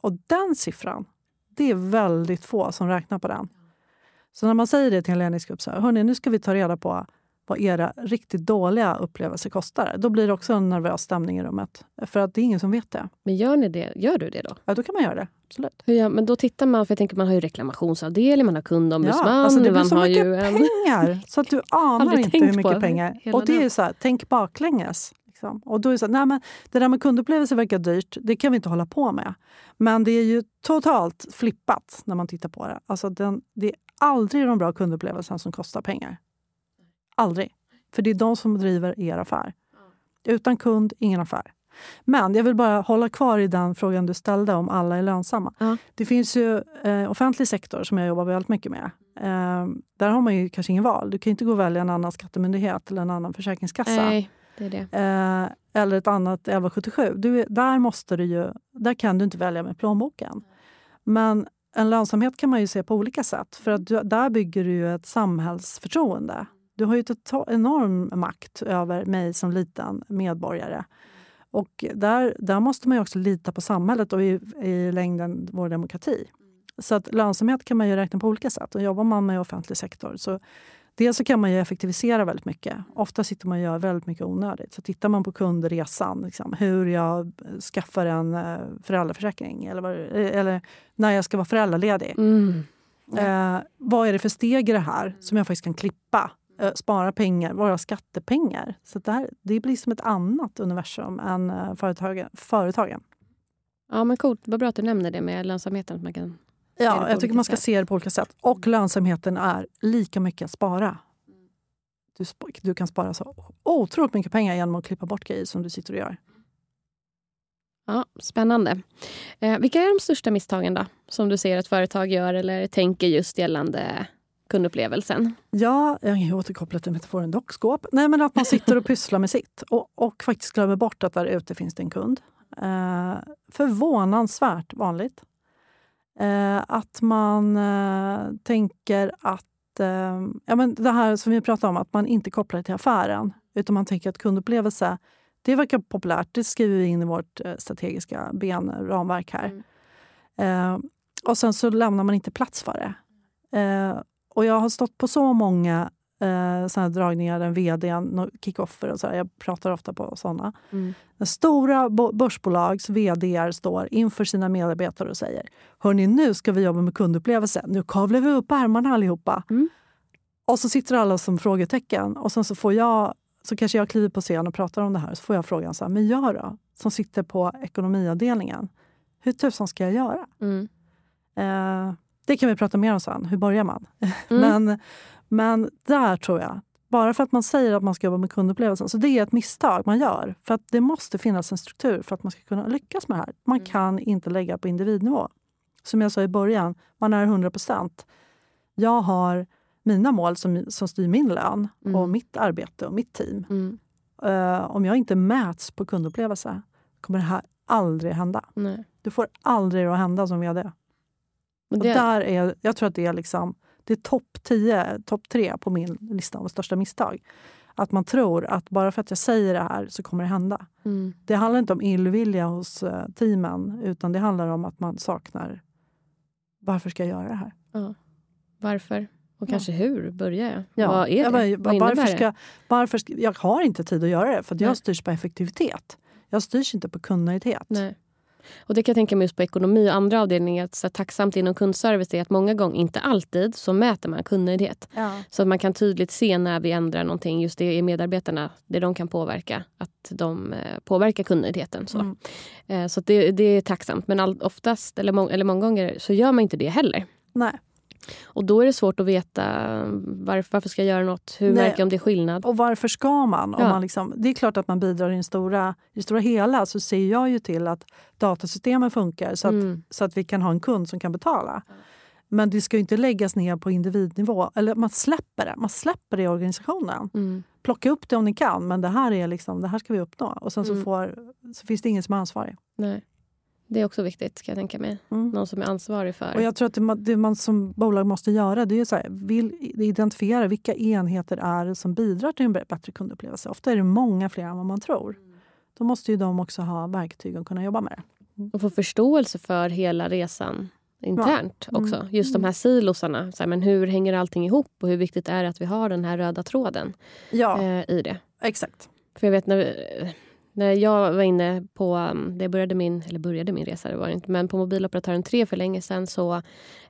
Och den siffran, det är väldigt få som räknar på den. Så när man säger det till en ledningsgrupp, så här, hörni, nu ska vi ta reda på vad era riktigt dåliga upplevelser kostar. Då blir det också en nervös stämning i rummet. För att det är ingen som vet det. Men gör, ni det? gör du det då? Ja, då kan man göra det. Absolut. Gör, men då tittar man, för jag tänker man har ju reklamationsavdelning, man har kundombudsman. Ja, alltså det blir man så har mycket ju en... pengar så att du anar inte hur mycket pengar. Och det är så här, tänk baklänges. Liksom. Och då är det, så här, nej men det där med kundupplevelser verkar dyrt, det kan vi inte hålla på med. Men det är ju totalt flippat när man tittar på det. Alltså den, det är aldrig de bra kundupplevelserna som kostar pengar. Aldrig. För det är de som driver er affär. Utan kund, ingen affär. Men jag vill bara hålla kvar i den frågan du ställde om alla är lönsamma. Ja. Det finns ju eh, offentlig sektor som jag jobbar väldigt mycket med. Eh, där har man ju kanske ingen val. Du kan inte gå och välja en annan skattemyndighet eller en annan försäkringskassa. Nej, det är det. Eh, eller ett annat 1177. Du, där, måste du ju, där kan du inte välja med plånboken. Men en lönsamhet kan man ju se på olika sätt. För att du, där bygger du ju ett samhällsförtroende. Du har ju ett enorm makt över mig som liten medborgare. Och där, där måste man ju också lita på samhället och i, i längden vår demokrati. Så att lönsamhet kan man ju räkna på olika sätt. Och jobbar man med offentlig sektor så Dels så kan man ju effektivisera väldigt mycket. Ofta sitter man och gör väldigt mycket onödigt. Så tittar man på kundresan, liksom, hur jag skaffar en eh, föräldraförsäkring eller, vad, eller när jag ska vara föräldraledig. Mm. Eh, vad är det för steg i det här som jag faktiskt kan klippa? Eh, spara pengar, våra skattepengar. Så det, här, det blir som ett annat universum än eh, företagen. företagen. Ja, men coolt. Vad bra att du nämner det med lönsamheten. Att man kan... Ja, jag tycker man ska se det på olika sätt. Och lönsamheten är lika mycket att spara. Du, du kan spara så otroligt mycket pengar genom att klippa bort grejer som du sitter och gör. Ja, spännande. Eh, vilka är de största misstagen då, som du ser att företag gör eller tänker just gällande kundupplevelsen? Ja, jag kan återkoppla till metaforen dockskåp. Nej, men att man sitter och pysslar med sitt och, och faktiskt glömmer bort att där ute finns det en kund. Eh, förvånansvärt vanligt. Eh, att man eh, tänker att... Eh, ja, men det här som vi pratade om, att man inte kopplar det till affären. Utan man tänker att kundupplevelse, det verkar populärt. Det skriver vi in i vårt eh, strategiska benramverk här. Eh, och sen så lämnar man inte plats för det. Och jag har stått på så många eh, såna dragningar där vd, kickoffer och så här, jag pratar ofta på såna. Mm. När stora bo- börsbolags vd står inför sina medarbetare och säger Hörni, nu ska vi jobba med kundupplevelse. Nu kavlar vi upp ärmarna allihopa. Mm. Och så sitter alla som frågetecken. Och sen så får jag, så kanske jag kliver på scen och pratar om det här. Så får jag frågan så här, men jag då? Som sitter på ekonomiavdelningen. Hur tusan ska jag göra? Mm. Eh, det kan vi prata mer om sen. Hur börjar man? Mm. men, men där tror jag, bara för att man säger att man ska jobba med kundupplevelsen, så det är ett misstag man gör. För att det måste finnas en struktur för att man ska kunna lyckas med det här. Man kan inte lägga på individnivå. Som jag sa i början, man är 100 procent. Jag har mina mål som, som styr min lön och Mm. mitt arbete och mitt team. Mm. Eh, om jag inte mäts på kundupplevelse kommer det här aldrig hända. Nej. Du får aldrig det att hända som vd. Och det, där är, jag tror att det är, liksom, det är topp 10, topp 3 på min lista av största misstag. Att man tror att bara för att jag säger det här så kommer det hända. mm. Det handlar inte om illvilja hos eh, teamen utan det handlar om att man saknar varför ska jag göra det här? ja. Varför? Och Ja. kanske hur börjar jag? Ja, Vad är det? bara- Vad varför det? ska, varför ska, jag har inte tid att göra det för jag Nej. styrs på effektivitet. Jag styrs inte på kundnöjdhet. Nej. Och det kan jag tänka mig just på ekonomi och andra avdelningar. Att så här, tacksamt inom kundservice är att många gånger, inte alltid, så mäter man kundnöjdhet. Ja. Så att man kan tydligt se när vi ändrar någonting, just det i medarbetarna, det de kan påverka. Att de eh, påverkar kundnöjdheten. Så, Mm. eh, så det, det är tacksamt. Men all, oftast, eller, må, eller många gånger, så gör man inte det heller. Nej. Och då är det svårt att veta varför, varför ska jag göra något? Hur Nej. märker jag om det är skillnad? Och varför ska man? Om Ja. man liksom, det är klart att man bidrar i, den stora, i det stora hela. Så ser jag ju till att datasystemen funkar så att, Mm. så att vi kan ha en kund som kan betala. Men det ska ju inte läggas ner på individnivå. Eller man släpper det. Man släpper det i organisationen. Mm. Plocka upp det om ni kan, men det här, är liksom, det här ska vi uppnå. Och sen så, Mm. får, så finns det ingen som är ansvarig. Nej. Det är också viktigt, kan jag tänka mig. Mm. Någon som är ansvarig för... Och jag tror att det man, det man som bolag måste göra det är så här, vill identifiera vilka enheter är som bidrar till en bättre kundupplevelse. Ofta är det många fler än vad man tror. Då måste ju de också ha verktyg att kunna jobba med det. Och få förståelse för hela resan internt Ja. Mm. också. Just de här silosarna. Så här, men hur hänger allting ihop och hur viktigt är det att vi har den här röda tråden Ja, eh, i det? exakt. För jag vet när, när jag var inne på, um, det började min, eller började min resa, det var inte, men på mobiloperatören 3 för länge sedan så,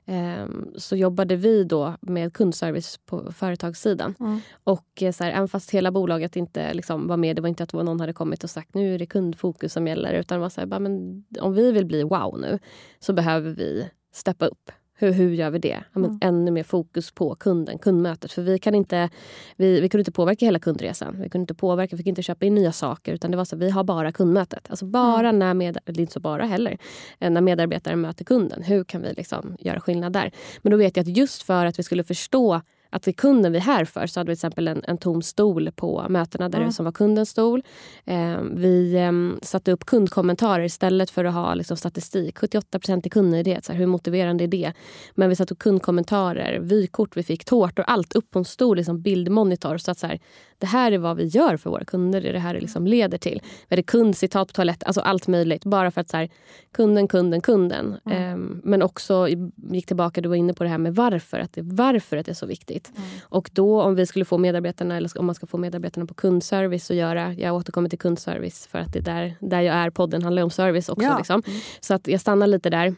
ehm, så jobbade vi då med kundservice på företagssidan. Mm. Och eh, så här, även fast hela bolaget inte liksom var med, det var inte att någon hade kommit och sagt nu är det kundfokus som gäller, utan var så här, bara, men om vi vill bli wow nu så behöver vi steppa upp. Hur, hur gör vi det? Ja, men Mm. Ännu mer fokus på kunden, kundmötet. För vi, kan inte, vi, vi kunde inte påverka hela kundresan. Vi kunde inte påverka, vi fick inte köpa in nya saker. Utan det var så att vi har bara kundmötet. Alltså bara när med, eller inte så bara heller, eh, när medarbetare möter kunden. Hur kan vi liksom göra skillnad där? Men då vet jag att just för att vi skulle förstå att det är kunden vi är här för så hade vi till exempel en, en tom stol på mötena där Mm. som var kundens stol. Eh, vi eh, satte upp kundkommentarer istället för att ha liksom, statistik. 78 är kundnöjdhet. Så här, hur motiverande är det? Men vi satte upp kundkommentarer, vykort vi fick, tårtor, allt upp på en stor liksom, bildmonitor. Så att så här, det här är vad vi gör för våra kunder. Det är det här det liksom leder till. Vi hade kundcitat på toaletten, alltså allt möjligt. Bara för att så här, kunden, kunden, kunden. Ehm, men också gick tillbaka, du var inne på det här med varför. Att det, varför att det är så viktigt. Och då om vi skulle få medarbetarna, eller om man ska få medarbetarna på kundservice att göra, jag återkommer till kundservice för att det är där, där jag är, podden handlar om service också. Ja. Liksom. Så att jag stannar lite där.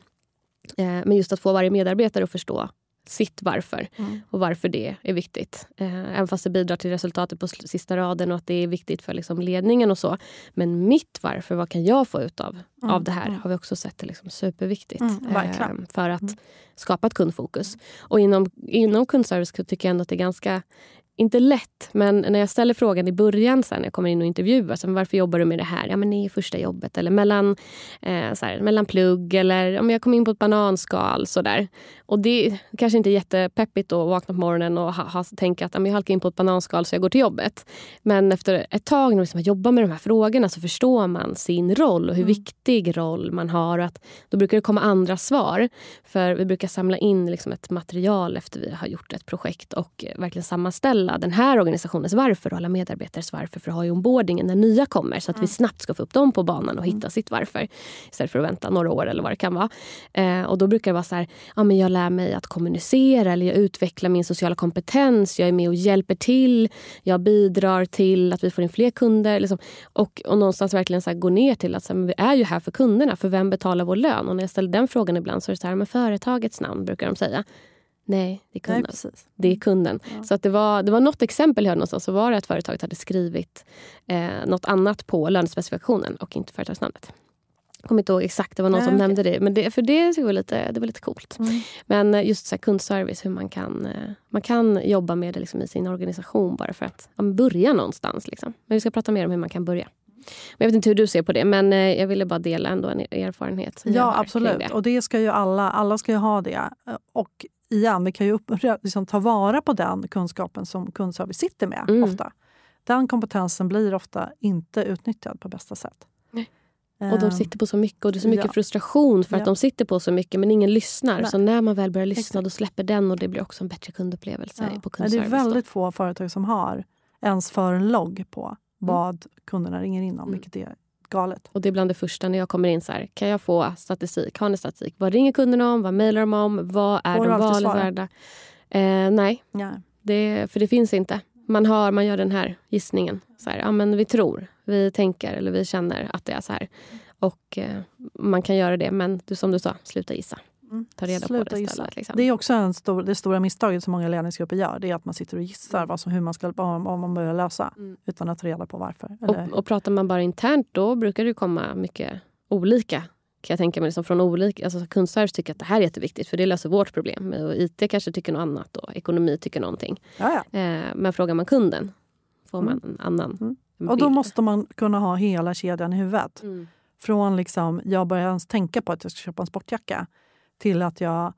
Eh, men just att få varje medarbetare att förstå sitt varför Mm. och varför det är viktigt. Eh, även fast det bidrar till resultatet på sista raden och att det är viktigt för liksom ledningen och så. Men mitt varför, vad kan jag få ut av, Mm, av det här? mm. Har vi också sett är liksom superviktigt. Mm, eh, för att Mm. skapa ett kundfokus. Och inom, inom kundservice tycker jag ändå att det är ganska inte lätt, men när jag ställer frågan i början sen när jag kommer in och intervjuar, så varför jobbar du med det här? Ja, men det är första jobbet eller mellan, eh, så här, mellan plugg eller om jag kom in på ett bananskal. Så där. Och det kanske inte är jättepeppigt att vakna på morgonen och ha, ha, tänka att ja, jag halkar in på ett bananskal så jag går till jobbet. Men efter ett tag när man liksom jobbar med de här frågorna så förstår man sin roll och hur Mm. viktig roll man har. Och att då brukar det komma andra svar. För vi brukar samla in liksom ett material efter vi har gjort ett projekt och eh, verkligen sammanställa den här organisationens varför och alla medarbetares varför för att ha i onboardingen när nya kommer så att vi snabbt ska få upp dem på banan och hitta sitt varför istället för att vänta några år eller vad det kan vara. Eh, och då brukar det vara så här, ja, men jag lär mig att kommunicera eller jag utvecklar min sociala kompetens, jag är med och hjälper till, jag bidrar till att vi får in fler kunder. Liksom. Och, och någonstans verkligen så här, gå ner till att så här, vi är ju här för kunderna, för vem betalar vår lön? Och när jag ställer den frågan ibland så är det så här, men företagets namn brukar de säga. Nej, det är Nej, kunden. precis. Det är kunden. Ja. Så att det, var, det var något exempel jag hörde någonstans. Så var det att företaget hade skrivit eh, något annat på lönespecifikationen och inte företagsnamnet. Jag kommer inte ihåg exakt, det var någon Nej, som okej. nämnde det. Men det, för det, var lite, det var lite coolt. Mm. Men eh, just så här, kundservice, hur man kan, eh, man kan jobba med det liksom i sin organisation bara för att ja, börja någonstans. Liksom. Men vi ska prata mer om hur man kan börja. Men jag vet inte hur du ser på det, men eh, jag ville bara dela ändå en erfarenhet. Ja, absolut. Det. Och det ska ju alla, alla ska ju ha det. Och igen, vi kan ju upp, liksom, ta vara på den kunskapen som kundservice sitter med Mm. ofta. Den kompetensen blir ofta inte utnyttjad på bästa sätt. Nej. Och de sitter på så mycket och det är så mycket ja. frustration för att Ja. de sitter på så mycket men ingen lyssnar. Nej. Så när man väl börjar lyssna Exakt. då släpper den och det blir också en bättre kundupplevelse ja. på Nej, Det är kundservice. då. väldigt få företag som har ens för en logg på vad kunderna ringer in om, Mm. vilket är galet. Och det är bland det första när jag kommer in. så här, Kan jag få statistik? Har ni statistik? Vad ringer kunderna om? Vad mejlar de om? Vad är Får de valet värda? Eh, nej, Ja. det, för det finns inte. Man, har, man gör den här gissningen. Så här, ja, men vi tror, vi tänker eller vi känner att det är så här. Och eh, man kan göra det, men du, som du sa, sluta gissa. Mm. Ta reda Sluta på det gissa. istället. Liksom. Det är också en stor, det stora misstaget som många ledningsgrupper gör. Det är att man sitter och gissar vad som, hur man ska vad man börjar lösa Mm. utan att ta reda på varför. Och, och pratar man bara internt då brukar det komma mycket olika. Kan jag tänka mig liksom från olika, alltså kundservice tycker att det här är jätteviktigt för det löser vårt problem. Och IT kanske tycker något annat och ekonomi tycker någonting. ja, ja. Eh, men frågar man kunden får man en annan Mm. Och då måste man kunna ha hela kedjan i huvudet. Mm. Från liksom, jag börjar ens tänka på att jag ska köpa en sportjacka till att jag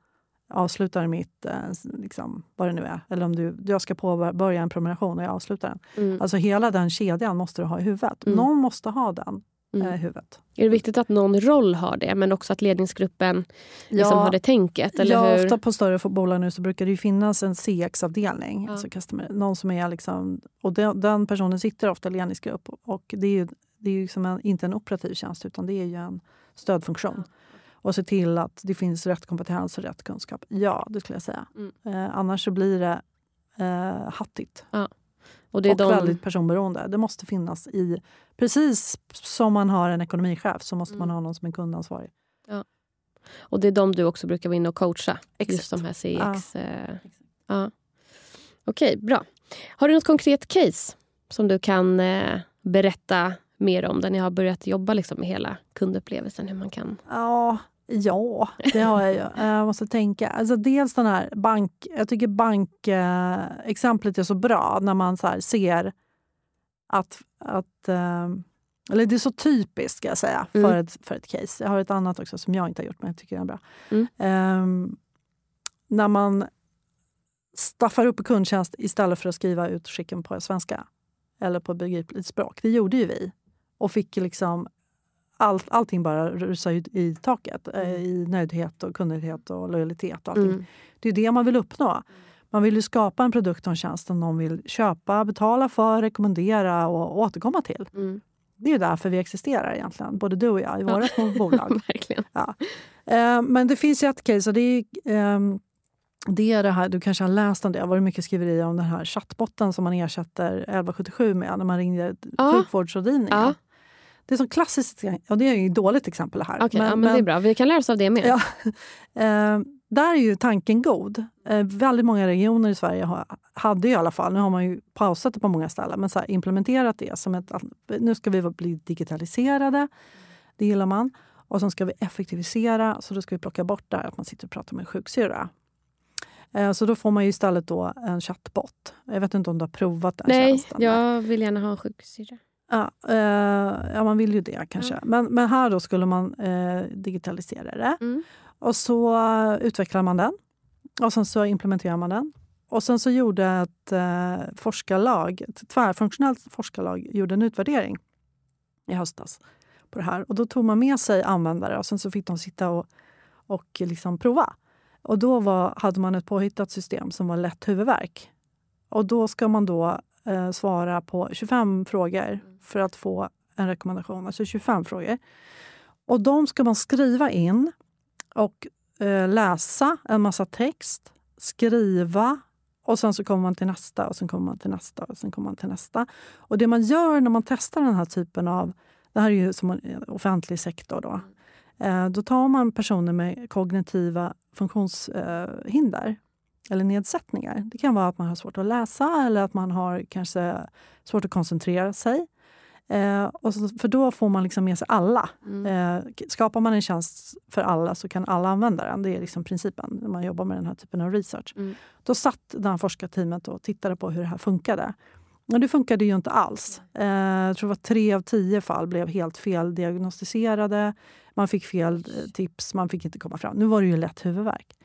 avslutar mitt, eh, liksom, vad det nu är. Eller om du, jag ska påbörja en prenumeration och jag avslutar den. Mm. Alltså hela den kedjan måste du ha i huvudet. Mm. Någon måste ha den mm. Mm. eh, huvudet. Är det viktigt att någon roll har det, men också att ledningsgruppen liksom har det tänket? Eller ja, hur? ofta på större bolag nu så brukar det finnas en CX-avdelning. Ja. Alltså customer, någon som är liksom, och den, den personen sitter ofta i ledningsgrupp. Och det är ju, det är ju som en, inte en operativ tjänst utan det är ju en stödfunktion. Och se till att det finns rätt kompetens och rätt kunskap. Ja, det skulle jag säga. Mm. Eh, annars så blir det eh, hattigt. Och det är och de, väldigt personberoende. Det måste finnas i... Precis som man har en ekonomichef så måste man Mm. ha någon som är kundansvarig. och det är de du också brukar vara inne och coacha? Exakt. Just de här CX. eh, Ja. Okej, bra. Har du något konkret case som du kan eh, berätta mer om? Där ni har börjat jobba liksom med hela kundupplevelsen. Hur man kan... Ja, ja det har jag ju. Jag måste tänka. Alltså dels den här bank... Jag tycker bankexemplet eh, exemplet är så bra när man så ser att... att eh, eller det är så typiskt ska jag säga för, Mm. ett, för ett case. Jag har ett annat också som jag inte har gjort men jag tycker är bra. Mm. Ehm, när man staffar upp kundtjänst istället för att skriva ut skicken på svenska eller på begripligt språk. Det gjorde ju vi. Och fick liksom allt, allting bara rusa ut i taket eh, i nöjdhet och kundnöjdhet och lojalitet. Och allting. Mm. Det är det man vill uppnå. Man vill ju skapa en produkt och en tjänst som någon vill köpa, betala för, rekommendera och återkomma till. Mm. Det är ju därför vi existerar egentligen, både du och jag i våra små bolag. Verkligen. Eh, men det finns ju ett case och det är, ehm, det är det här, du kanske har läst om det, det har varit mycket skriverier om den här chattbotten som man ersätter 1177 med när man ringer Ja. sjukvårdsrådgivningen. Ja. Det är så klassiskt, och det är ju ett dåligt exempel här. Okej, ja, men det är bra. Vi kan lära oss av det med. Ja. Eh, där är ju tanken god. Eh, väldigt många regioner i Sverige har, hade i alla fall, nu har man ju pausat det på många ställen, men så här, implementerat det som ett... Nu ska vi bli digitaliserade, det gillar man. Och sen ska vi effektivisera, så då ska vi plocka bort det här att man sitter och pratar med en sjuksyrra. Eh, så då får man ju istället då en chattbot. Jag vet inte om du har provat den Nej, tjänsten. jag vill gärna ha en sjuksyrra. Ja, eh, ja, man vill ju det kanske. Ja. Men, men här då skulle man eh, digitalisera det. Mm. Och så utvecklar man den. Och sen så implementerar man den. Och sen så gjorde ett eh, forskarlag, ett tvärfunktionellt forskarlag gjorde en utvärdering i höstas på det här. Och då tog man med sig användare och sen så fick de sitta och, och liksom prova. Och då var, hade man ett påhittat system som var lätt huvudvärk. Och då ska man då eh, svara på 25 frågor för att få en rekommendation. Alltså 25 frågor. Och de ska man skriva in och eh, läsa en massa text, skriva och sen så kommer man till nästa och sen kommer man till nästa och sen kommer man till nästa. Och det man gör när man testar den här typen av... Det här är ju som en offentlig sektor då. Eh, då tar man personer med kognitiva funktionshinder eller nedsättningar. Det kan vara att man har svårt att läsa eller att man har kanske svårt att koncentrera sig. Eh, och så, för då får man liksom med sig alla. Mm. Eh, skapar man en tjänst för alla så kan alla använda den. Det är liksom principen när man jobbar med den här typen av research. Mm. Då satt det här forskarteamet och tittade på hur det här funkade. Och det funkade ju inte alls. Eh, jag tror var tre av tio fall blev helt fel diagnostiserade. Man fick fel eh, tips, man fick inte komma fram. Nu var det ju lätt huvudvärk.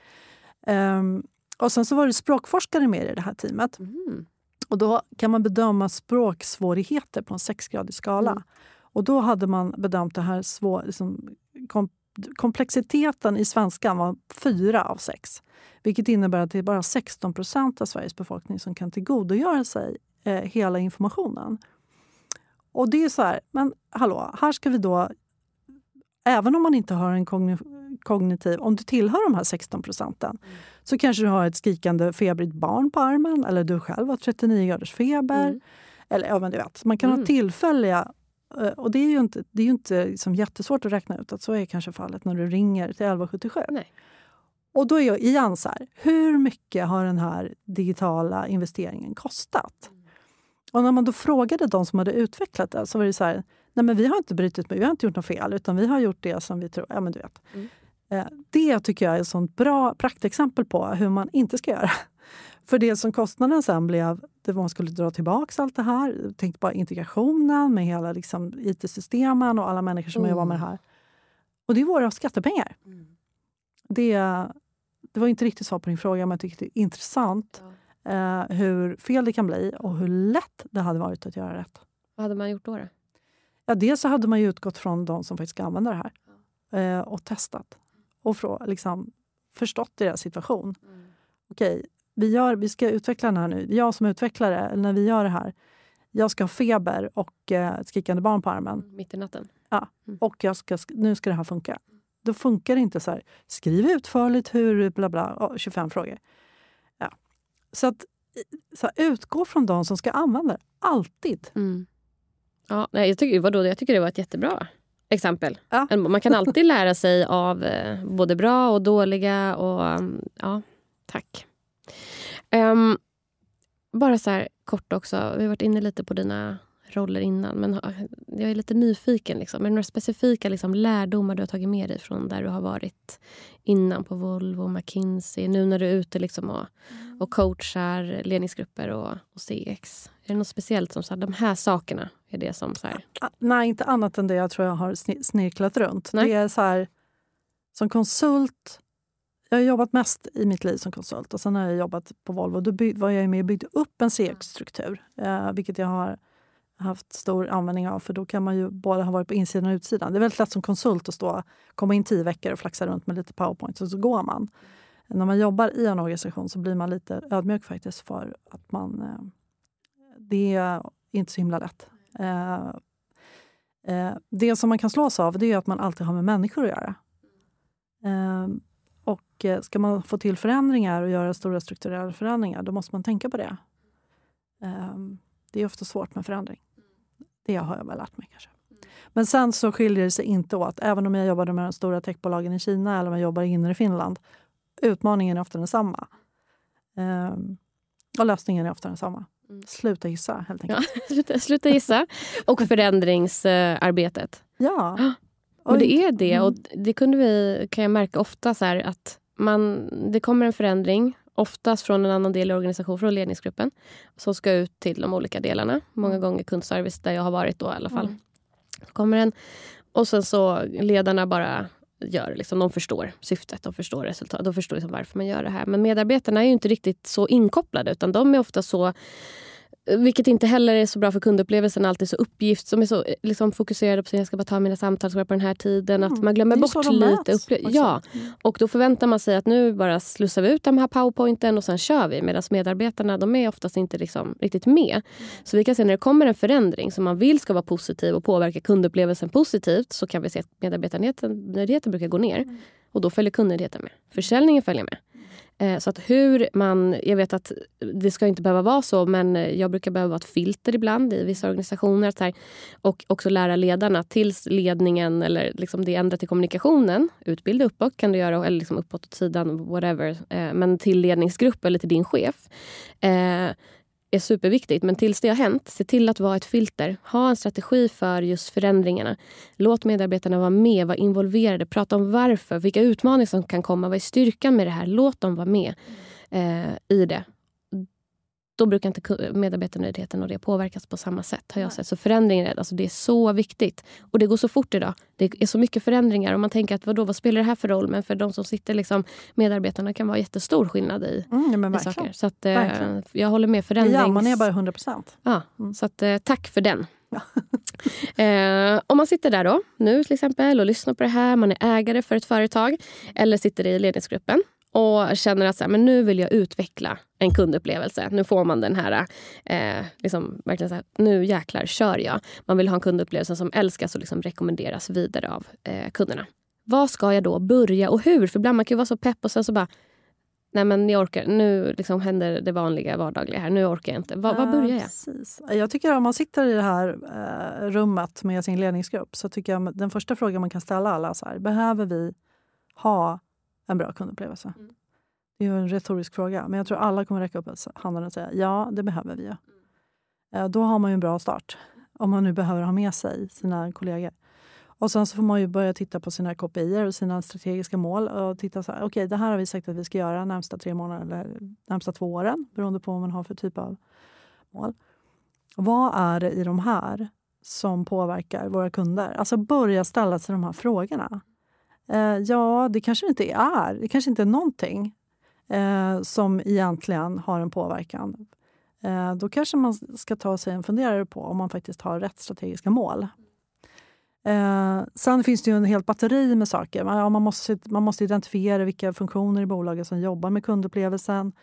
Ehm, och sen så var det språkforskare med i det här teamet. Mm. Och då kan man bedöma språksvårigheter på en sexgradig skala. Mm. Och då hade man bedömt det här svår, liksom, kom, komplexiteten i svenskan var fyra av sex. Vilket innebär att det är bara 16 procent av Sveriges befolkning som kan tillgodogöra sig eh, hela informationen. Och det är så här, men hallå, här ska vi då... Även om man inte har en kogni- kognitiv... Om du tillhör de här 16 procenten så kanske du har ett skrikande febrigt barn på armen eller du själv har 39 graders feber. Mm. Eller ja, men du vet, man kan Mm. ha tillfälliga... eh, Och det är ju inte, det är ju inte liksom jättesvårt att räkna ut att så är kanske fallet när du ringer till 1177. Nej. Och då är jag igen så här, hur mycket har den här digitala investeringen kostat? Och när man då frågade de som hade utvecklat det så var det så här, nej men vi har inte brutit med, vi har inte gjort något fel utan vi har gjort det som vi tror. Ja men du vet. Mm. Eh, Det tycker jag är ett sånt bra praktexempel på hur man inte ska göra. För det som kostnaden sen blev, det var man skulle dra tillbaka allt det här. Tänk bara integrationen med hela liksom, IT-systemen och alla människor som Mm. jobbar med det här. Och det är våra skattepengar. Mm. Det, det var inte riktigt svar på din fråga, men jag tycker det är intressant eh, hur fel det kan bli och hur lätt det hade varit att göra rätt. Vad hade man gjort då? då? Ja, dels så hade man ju utgått från de som faktiskt ska använda det här eh, och testat och frå, liksom, förstått deras situation. Mm. Okej, vi, gör, vi ska utveckla den här nu. Jag som utvecklare, när vi gör det här, jag ska ha feber och eh, ett skrikande barn på armen. Mm, mitt i natten. Ja, mm. och jag ska, nu ska det här funka. Då funkar det inte så här, skriv utförligt hur, bla bla, 25 frågor. Ja. Så att så här, utgå från de som ska använda det, alltid. Mm. Ja, nej, jag, tycker, vadå, jag tycker det var ett jättebra exempel. Ja. Man kan alltid lära sig av eh, både bra och dåliga. Och, mm, ja, tack. Um, bara så här kort också. Vi har varit inne lite på dina roller innan. Men jag är lite nyfiken. Liksom. Är det några specifika liksom, lärdomar du har tagit med dig från där du har varit innan på Volvo, McKinsey? Nu när du är ute liksom, och, mm. och coachar ledningsgrupper och, och CX. Är det något speciellt som så här, de här sakerna är det som... Så här... Nej, inte annat än det jag tror jag har snirklat runt. Nej. Det är så här, som konsult jag har jobbat mest i mitt liv som konsult och sen har jag jobbat på Volvo. Då var jag med och byggde upp en CX-struktur, eh, vilket jag har haft stor användning av. För då kan man ju både ha varit på insidan och utsidan. Det är väldigt lätt som konsult att stå, komma in tio veckor och flaxa runt med lite powerpoint och så går man. När man jobbar i en organisation så blir man lite ödmjuk faktiskt för att man... Eh, det är inte så himla lätt. Eh, eh, det som man kan slås av det är att man alltid har med människor att göra. Ehm, och ska man få till förändringar och göra stora strukturella förändringar, då måste man tänka på det. Ehm, det är ofta svårt med förändring. Det har jag väl lärt mig kanske. Men sen så skiljer det sig inte åt. Även om jag jobbade med de stora techbolagen i Kina eller om jag jobbar inne i Finland. Utmaningen är ofta densamma. Ehm, och lösningen är ofta densamma. Mm. Sluta gissa, helt enkelt. Ja, sluta, sluta gissa. Och förändringsarbetet. Ja. Och det är det. Och mm. det kunde vi, kan jag märka ofta så här, att man, det kommer en förändring oftast från en annan del i organisationen, från ledningsgruppen, som ska ut till de olika delarna. Många mm. gånger kundservice, där jag har varit då i alla fall. Mm. kommer den. Och sen så ledarna bara gör. Liksom, de förstår syftet, de förstår resultatet, de förstår liksom varför man gör det här. Men medarbetarna är ju inte riktigt så inkopplade utan de är ofta så vilket inte heller är så bra för kundupplevelsen. Alltid så uppgift som är så liksom, fokuserade på att jag ska bara ta mina samtal på den här tiden. Mm. Att man glömmer bort lite. Upple- ja. Mm. Och då förväntar man sig att nu bara slussar vi ut de här powerpointen och sen kör vi. Medan medarbetarna de är oftast inte liksom, riktigt med. Mm. Så vi kan se när det kommer en förändring som man vill ska vara positiv och påverka kundupplevelsen positivt så kan vi se att medarbetarnöjdheten brukar gå ner. Mm. Och då följer kundnöjdheten med. Försäljningen följer med. Eh, så att hur man, jag vet att det ska inte behöva vara så men jag brukar behöva vara ett filter ibland i vissa organisationer. Att här, och också lära ledarna tills ledningen eller liksom det ändrat i kommunikationen. Utbilda uppåt kan du göra, eller liksom uppåt åt sidan, whatever. Eh, men till ledningsgrupp eller till din chef. Eh, är superviktigt. Men tills det har hänt, se till att vara ett filter. Ha en strategi för just förändringarna. Låt medarbetarna vara med, vara involverade. Prata om varför, vilka utmaningar som kan komma. Vad är styrkan med det här? Låt dem vara med eh, i det då brukar inte medarbetarnöjdheten och det påverkas på samma sätt. har jag sett. Så förändringar alltså det är så viktigt. Och det går så fort idag. Det är så mycket förändringar och man tänker att vadå, vad spelar det här för roll? Men för de som sitter, liksom, medarbetarna kan vara jättestor skillnad i, mm, i saker. Så att, eh, jag håller med. Förändrings... Ja, man är bara 100 procent. Ja, mm. så att, eh, tack för den. Ja. eh, om man sitter där då, nu till exempel och lyssnar på det här, man är ägare för ett företag eller sitter i ledningsgruppen och känner att så här, men nu vill jag utveckla en kundupplevelse. Nu får man den här, eh, liksom, verkligen så här, nu jäklar kör jag. Man vill ha en kundupplevelse som älskas och liksom rekommenderas vidare av eh, kunderna. Vad ska jag då börja och hur? För ibland man kan ju vara så pepp och sen så bara Nej men jag orkar, nu liksom händer det vanliga vardagliga här. Nu orkar jag inte. Var, var börjar jag? Precis. Jag tycker om man sitter i det här eh, rummet med sin ledningsgrupp så tycker jag den första frågan man kan ställa alla så här, behöver vi ha en bra kundupplevelse? Mm. Det är en retorisk fråga, men jag tror alla kommer räcka upp handen och säga ja, det behöver vi. Ja. Mm. Då har man ju en bra start, om man nu behöver ha med sig sina kollegor. Och Sen så får man ju börja titta på sina KPI och sina strategiska mål. och titta så här, okay, Det här har vi sagt att vi ska göra närmsta tre månader eller närmsta två åren, beroende på vad man har för typ av mål. Vad är det i de här som påverkar våra kunder? Alltså börja ställa sig de här frågorna. Eh, ja, det kanske inte är. Det kanske inte är någonting eh, som egentligen har en påverkan. Eh, då kanske man ska ta sig en funderare på om man faktiskt har rätt strategiska mål. Eh, sen finns det ju en helt batteri med saker. Ja, man, måste, man måste identifiera vilka funktioner i bolaget som jobbar med kundupplevelsen.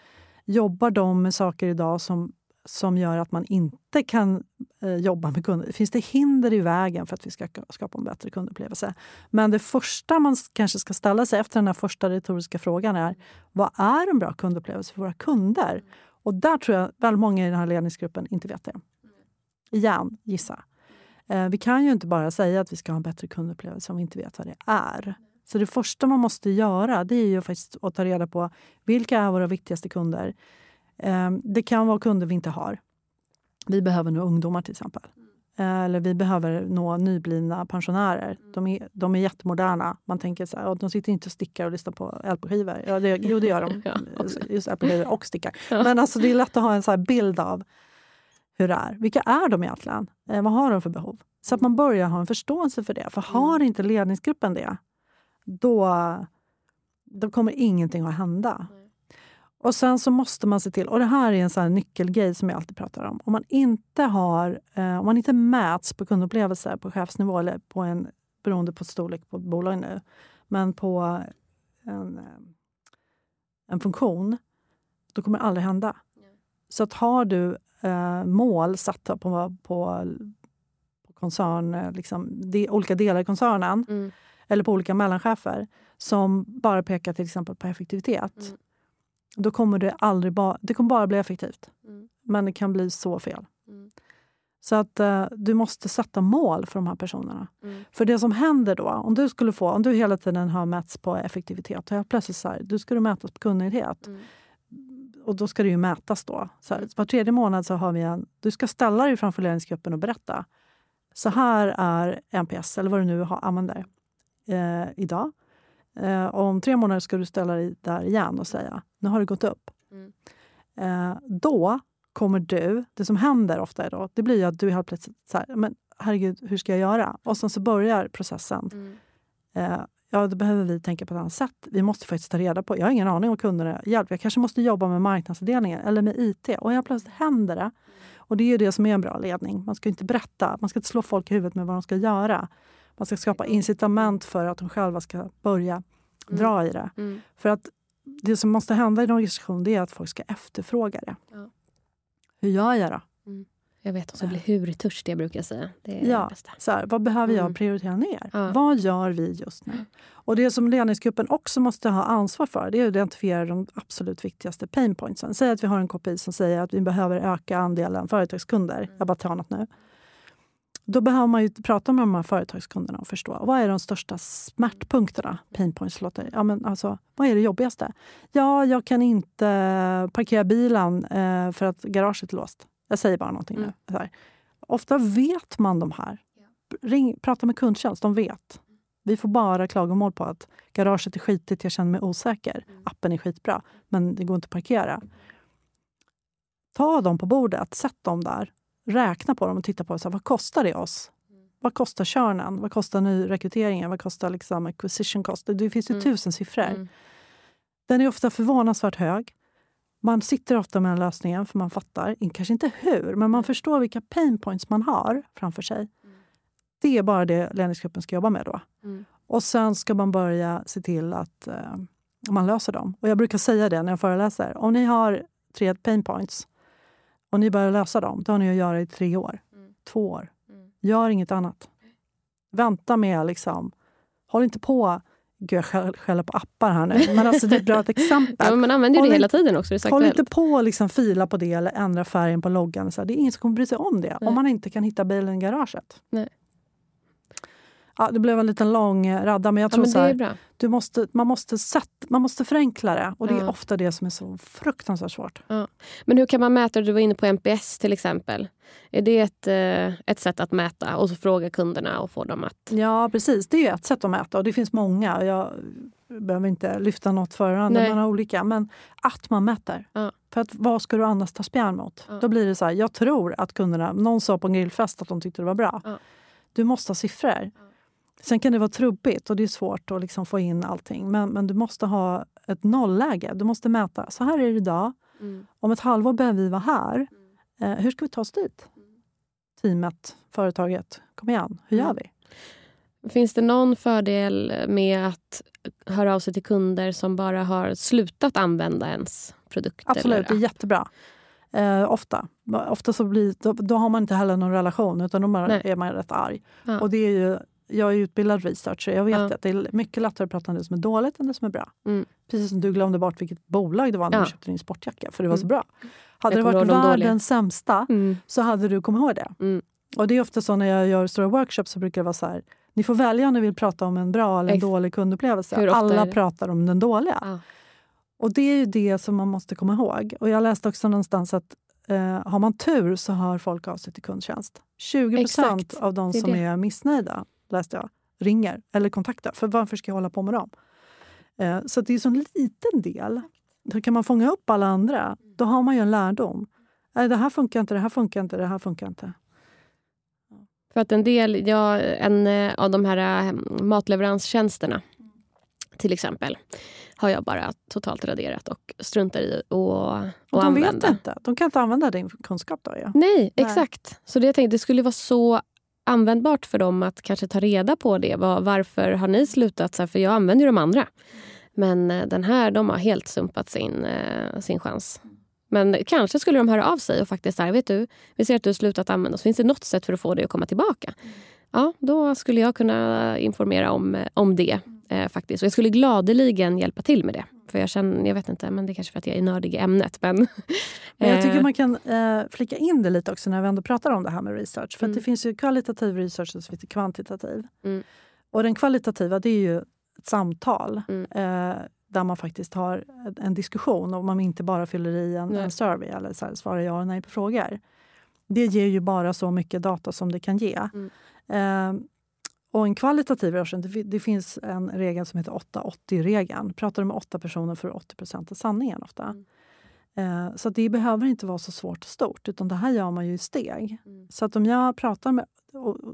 Jobbar de med saker idag som, som gör att man inte kan eh, jobba med kunder? Finns det hinder i vägen för att vi ska skapa en bättre kundupplevelse? Men det första man kanske ska ställa sig efter den här första retoriska frågan är vad är en bra kundupplevelse för våra kunder? Och där tror jag väldigt många i den här ledningsgruppen inte vet det. Igen, gissa. Eh, vi kan ju inte bara säga att vi ska ha en bättre kundupplevelse om vi inte vet vad det är. Så det första man måste göra det är ju faktiskt att ta reda på vilka är våra viktigaste kunder. Eh, det kan vara kunder vi inte har. Vi behöver nå ungdomar till exempel. Eh, eller vi behöver nå nyblivna pensionärer. De är, de är jättemoderna. Man tänker så här, de sitter inte och stickar och lyssnar på LP-skivor. Ja, det, jo, det gör de. ja, Just LP-skivor och stickar. Ja. Men alltså, det är lätt att ha en så bild av hur det är. Vilka är de egentligen? Eh, vad har de för behov? Så att man börjar ha en förståelse för det. För har mm. inte ledningsgruppen det, då, då kommer ingenting att hända. Och sen så måste man se till, och det här är en sån nyckelgrej som jag alltid pratar om. Om man inte, har, eh, om man inte mäts på kundupplevelse på chefsnivå, eller på en, beroende på storlek på bolag nu, men på en, eh, en funktion, då kommer det aldrig hända. Så att har du eh, mål satta på, på, på koncern, eh, liksom, de, olika delar i koncernen mm. eller på olika mellanchefer som bara pekar till exempel på effektivitet. Mm. Då kommer det aldrig ba, det kommer bara bli effektivt. Mm. Men det kan bli så fel. Mm. Så att uh, du måste sätta mål för de här personerna. Mm. För det som händer då, om du skulle få, om du hela tiden har mätts på effektivitet och helt plötsligt så här, du skulle mätas på kunnighet. Mm och då ska det ju mätas då. Så här, var tredje månad så har vi en... Du ska ställa dig framför ledningsgruppen och berätta. Så här är NPS, eller vad du nu har, använder, eh, idag. Eh, om tre månader ska du ställa dig där igen och säga nu har det gått upp. Mm. Eh, då kommer du... Det som händer ofta är då, det blir att du helt plötsligt så här, men herregud, hur ska jag göra? Och sen så börjar processen. Mm. Eh, ja, då behöver vi tänka på ett annat sätt. Vi måste faktiskt ta reda på, jag har ingen aning om kunderna hjälp. Jag kanske måste jobba med marknadsavdelningen eller med IT. Och helt plötsligt händer det. Och det är ju det som är en bra ledning. Man ska inte berätta, man ska inte slå folk i huvudet med vad de ska göra. Man ska skapa incitament för att de själva ska börja mm. dra i det. Mm. För att det som måste hända i en organisation är att folk ska efterfråga det. Ja. Hur gör jag då? Mm. Jag vet, och så blir hurtörstiga brukar jag säga. Det är ja, det. Så här, vad behöver jag mm. prioritera ner? Ja. Vad gör vi just nu? Och Det som ledningsgruppen också måste ha ansvar för det är att identifiera de absolut viktigaste pain pointsen. Säg att vi har en KPI som säger att vi behöver öka andelen företagskunder. Mm. Jag bara tar något nu. Då behöver man ju prata med de här företagskunderna och förstå vad är de största smärtpunkterna. Pain points låter ja, men alltså, Vad är det jobbigaste? Ja, jag kan inte parkera bilen eh, för att garaget är låst. Jag säger bara någonting mm. nu. Ofta vet man de här. Ring, prata med kundtjänst, de vet. Vi får bara klagomål på att garaget är skitigt, jag känner mig osäker. Mm. Appen är skitbra, men det går inte att parkera. Ta dem på bordet, sätt dem där. Räkna på dem och titta på så här, vad kostar det oss. Mm. Vad kostar körnen? Vad kostar nyrekryteringen? Vad kostar liksom acquisition cost? Det finns ju mm. tusen siffror. Mm. Den är ofta förvånansvärt hög. Man sitter ofta med den lösningen för man fattar, kanske inte hur, men man förstår vilka pain points man har framför sig. Mm. Det är bara det ledningsgruppen ska jobba med då. Mm. Och sen ska man börja se till att uh, man löser dem. Och jag brukar säga det när jag föreläser. Om ni har tre pain points och ni börjar lösa dem, då har ni att göra i tre år. Mm. Två år. Mm. Gör inget annat. Vänta med liksom... Håll inte på Gud, jag skäller på appar här nu, men alltså det är ett bra exempel. ja, man använder ju det hela tiden också. Det håll inte på att liksom fila på det eller ändra färgen på loggan. Så det är ingen som kommer bry sig om det Nej. om man inte kan hitta bilen i garaget. Nej. Ja, det blev en liten lång eh, radda, men jag tror ja, men så här, du måste, man, måste sätt, man måste förenkla det. Och det är ofta det som är så fruktansvärt svårt. Ja. Men hur kan man mäta? Du var inne på NPS till exempel. Är det ett, eh, ett sätt att mäta och så fråga kunderna och få dem att... Ja, precis. Det är ett sätt att mäta och det finns många. Jag behöver inte lyfta något för andra, man har olika. Men att man mäter. Ja. För att, vad ska du annars ta spjärn mot? Ja. Då blir det så här, jag tror att kunderna... Någon sa på en grillfest att de tyckte det var bra. Du måste ha siffror. Sen kan det vara trubbigt och det är svårt att liksom få in allting. Men, men du måste ha ett nollläge. Du måste mäta. Så här är det idag. Mm. Om ett halvår behöver vi vara här. Mm. Eh, hur ska vi ta oss dit? Mm. Teamet, företaget. Kom igen, hur gör mm. vi? Finns det någon fördel med att höra av sig till kunder som bara har slutat använda ens produkt? Absolut, det är jättebra. Eh, ofta. Ofta så blir, då, då, har man inte heller någon relation utan då bara är man rätt arg. Ja. Och det är ju, jag är utbildad researcher. Jag vet Ja. att det är mycket lättare att prata om det som är dåligt än det som är bra. Mm. Precis som du glömde bort vilket bolag det var när Ja. du köpte din sportjacka. För det var så Mm. bra. Hade det varit de dåliga. världens sämsta Mm. så hade du kommit ihåg det. Mm. Och det är ofta så när jag gör stora workshops så brukar det vara så här. Ni får välja om ni vill prata om en bra eller en Ex- dålig kundupplevelse. Alla pratar om den dåliga. Ja. Och det är ju det som man måste komma ihåg. Och jag läste också någonstans att eh, har man tur så hör folk av sig till kundtjänst. 20 Exakt. av de är som det. är missnöjda, läste jag, ringer eller kontaktar. För varför ska jag hålla på med dem? Eh, så det är så en liten del. Då kan man fånga upp alla andra. Då har man ju en lärdom. Nej, det här funkar inte, det här funkar inte, det här funkar inte. För att en del, ja, en eh, av de här eh, matleveranstjänsterna till exempel har jag bara totalt raderat och struntar i att Och de använda. vet inte. De kan inte använda din kunskap då. Ja. Nej, exakt. Så det, jag tänkte, det skulle vara så användbart för dem att kanske ta reda på det. Var, varför har ni slutat? Så här, för jag använder ju de andra. Men eh, den här, de har helt sumpat sin, eh, sin chans. Men kanske skulle de höra av sig och faktiskt säga, vet du, vi ser att du har slutat använda oss. Finns det något sätt för att få dig att komma tillbaka? Ja, då skulle jag kunna informera om, eh, om det. Eh, faktiskt. Och jag skulle gladeligen hjälpa till med det. För jag känner, jag vet inte, men det är kanske för att jag är nördig i ämnet. Men, Men jag eh, tycker man kan eh, flika in det lite också när vi ändå pratar om det här med research. För Mm. det finns ju kvalitativ research och så finns det kvantitativ. Mm. Och den kvalitativa det är ju ett samtal Mm. eh, där man faktiskt har en- diskussion och man inte bara fyller i en, en survey eller så här, svarar ja eller nej på frågor. Det ger ju bara så mycket data som det kan ge. Mm. Eh, och en kvalitativ version, det, det finns en regel som heter 8-80-regeln. Pratar du med åtta personer får du 80% av sanningen ofta. Mm. Eh, Så det behöver inte vara så svårt och stort, utan det här gör man ju i steg. Mm. Så att om jag pratar med...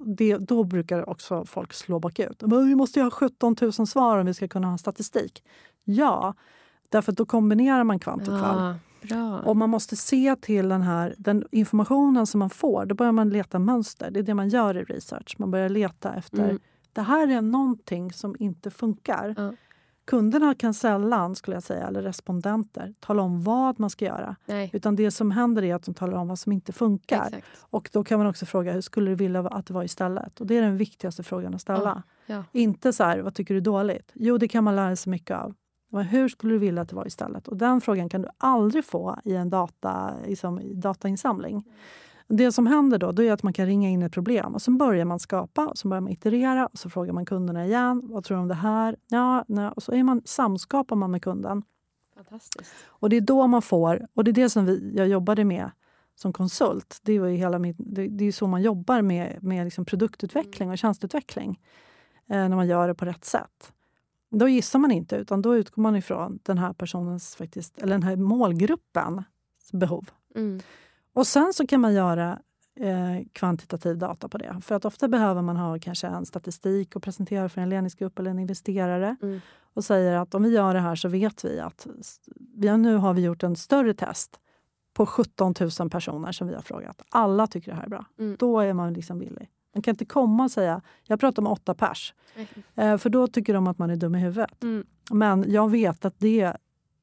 Det, då brukar också folk slå bakut. Men vi måste ju ha 17 000 svar om vi ska kunna ha statistik. Ja, därför att då kombinerar man kvant och kval. Ja, bra. Och man måste se till den här den informationen som man får. Då börjar man leta mönster. Det är det man gör i research. Man börjar leta efter... Mm. Det här är någonting som inte funkar. Ja. Kunderna kan sällan, skulle jag säga, eller respondenter, tala om vad man ska göra. Nej, Utan det som händer är att de talar om vad som inte funkar. exakt. Och då kan man också fråga hur skulle du vilja att det var istället? Och det är den viktigaste frågan att ställa. Ja. Inte så här, vad tycker du är dåligt? Jo, det kan man lära sig mycket av. Men hur skulle du vilja att det var istället? Och den frågan kan du aldrig få i en data, liksom, datainsamling. Det som händer då, då är att man kan ringa in ett problem och så börjar man skapa och så börjar man iterera och så frågar man kunderna igen. Vad tror du om det här? Ja, nej. Och så är man, samskapar man med kunden. Fantastiskt. Och det är då man får, och det är det som vi, jag jobbade med som konsult. Det är hela mitt, det, det är så man jobbar med, med liksom produktutveckling och tjänsteutveckling. Eh, när man gör det på rätt sätt. Då gissar man inte, utan då utgår man ifrån den här personens, faktiskt, eller den här målgruppens behov. Mm. Och sen så kan man göra eh, kvantitativ data på det. För att ofta behöver man ha kanske en statistik och presentera för en ledningsgrupp eller en investerare. Mm. Och säger att om vi gör det här så vet vi att vi nu har vi gjort en större test på 17 000 personer som vi har frågat. Alla tycker det här är bra. Mm. Då är man liksom villig. Man kan inte komma och säga, jag pratar om åtta pers. Eh, för då tycker de att man är dum i huvudet. Mm. Men jag vet att det,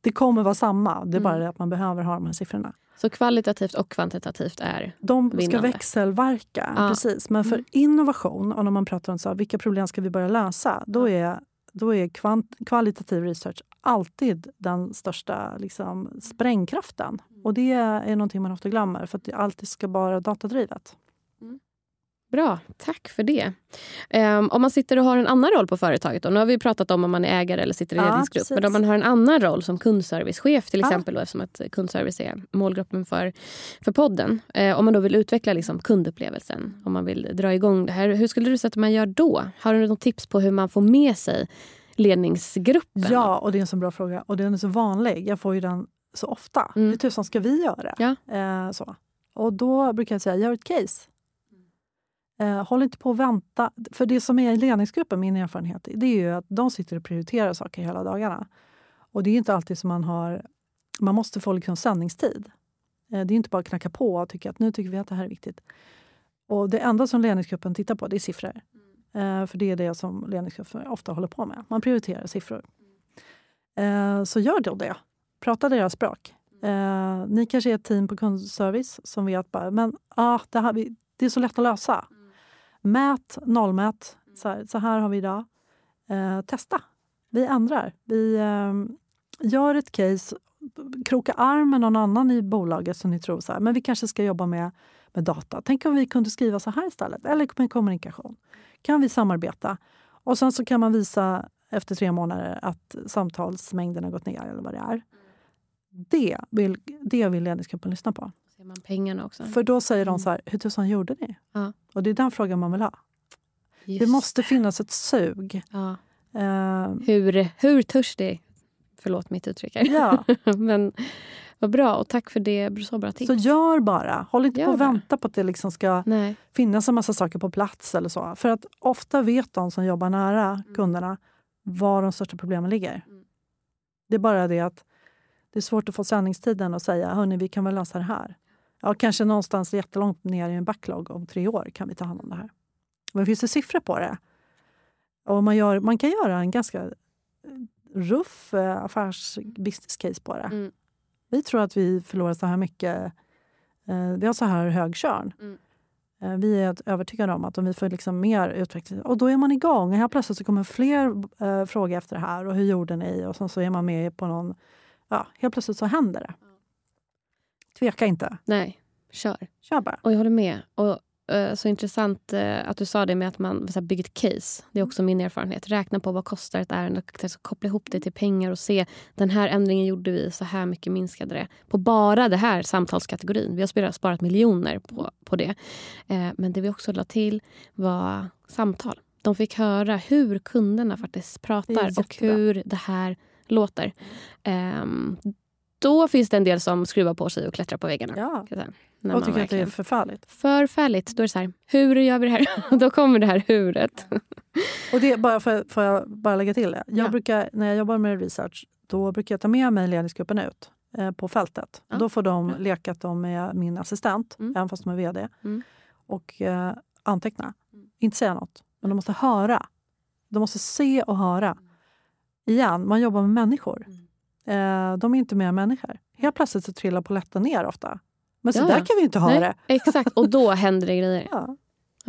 det kommer vara samma. Det är bara Mm. det att man behöver ha de här siffrorna. Så kvalitativt och kvantitativt är... De ska Vinnande. växelverka. Ja. Precis. Men för Mm. innovation, och när man pratar om så här, vilka problem ska vi börja lösa, då är, då är kvant, kvalitativ research alltid den största liksom, sprängkraften. Och det är någonting man ofta glömmer, för att det alltid ska vara datadrivet. Bra, tack för det. Ehm, om man sitter och har en annan roll på företaget, då, nu har vi pratat om om man är ägare eller sitter i Ja, ledningsgrupp, precis. men om man har en annan roll som kundservicechef till Ja. exempel, då, eftersom att kundservice är målgruppen för, för podden. Eh, om man då vill utveckla liksom, kundupplevelsen, om man vill dra igång det här, hur skulle du säga att man gör då? Har du något tips på hur man får med sig ledningsgruppen? Ja, och det är en så bra fråga. Och den är så vanlig. Jag får ju den så ofta. Mm. Hur tusan ska vi göra? Ja. Eh, så. Och då brukar jag säga, gör ett case. Eh, håll inte på att vänta. För det som är i ledningsgruppen, min erfarenhet, det är ju att de sitter och prioriterar saker hela dagarna. Och det är inte alltid som man har... Man måste få liksom sändningstid. Eh, det är inte bara att knacka på och tycka att nu tycker vi att det här är viktigt. Och det enda som ledningsgruppen tittar på, det är siffror. Eh, för det är det som ledningsgrupper ofta håller på med. Man prioriterar siffror. Eh, så gör då det. Prata deras språk. Eh, ni kanske är ett team på kundservice som vet bara, men ah, det, här, det är så lätt att lösa. Mät, nollmät. Så här, så här har vi idag. Eh, testa. Vi ändrar. Vi eh, gör ett case, kroka arm med någon annan i bolaget som ni tror så här, men vi kanske ska jobba med, med data. Tänk om vi kunde skriva så här istället, eller med kommunikation. Kan vi samarbeta? Och sen så kan man visa efter tre månader att samtalsmängden har gått ner eller vad det är. Det vill, det vill ledningsgruppen lyssna på. Man pengarna också? För då säger de så här, hur tusan gjorde ni? Ja. Och det är den frågan man vill ha. Just Det måste finnas ett sug. Ja. Eh, Hur, hur törstig? Förlåt mitt uttryck här. ja. Men vad bra och tack för det. Så bra tips. Så gör bara. Håll inte Gör på och vänta på att det liksom ska Nej. finnas en massa saker på plats. eller så. För att ofta vet de som jobbar nära kunderna var de största problemen ligger. Det är bara det att det är svårt att få sändningstiden och säga hörni, vi kan väl lösa det här. Ja, kanske någonstans jättelångt ner i en backlog om tre år kan vi ta hand om det här. Men finns det siffror på det? Och man, gör, man kan göra en ganska ruff eh, affärs business case på det. Mm. Vi tror att vi förlorar så här mycket. Eh, vi har så här hög körn. Mm. Eh, vi är övertygade om att om vi får liksom mer utveckling... Och då är man igång. Och helt plötsligt så kommer fler eh, frågor efter det här. Och hur gjorde ni? Och sen så är man med på någon... Ja, helt plötsligt så händer det. Tveka inte. Nej, kör. Kör bara. Och jag håller med. Och, eh, så intressant eh, att du sa det med att man här, bygger ett case. Det är också min erfarenhet. Räkna på vad kostar ett ärende och alltså, koppla ihop det till pengar och se den här ändringen gjorde vi, så här mycket minskade det. På bara det här samtalskategorin. Vi har sparat, miljoner på, på det. Eh, men det vi också la till var samtal. De fick höra hur kunderna faktiskt pratar och hur det här låter. Ehm, då finns det en del som skruvar på sig och klättrar på väggarna. Ja. När Och tycker att det är förfärligt. Förfärligt. Då är det så här, hur gör vi det här? Då kommer det här huret. Och det bara för, får jag bara lägga till det? Jag Ja. brukar, när jag jobbar med research då brukar jag ta med mig ledningsgruppen ut eh, på fältet. Ja, Då får de bra. leka att de är min assistent, Mm. även fast de är vd. Mm. Och eh, anteckna. Mm. Inte säga något, men de måste höra. De måste se och höra. Mm. Igen, man jobbar med människor. Eh, de är inte mer människor. Helt plötsligt så trillar polletten ner ofta. Men så Ja, där ja. kan vi inte ha Nej, det. Exakt, och då händer det grejer. Ja.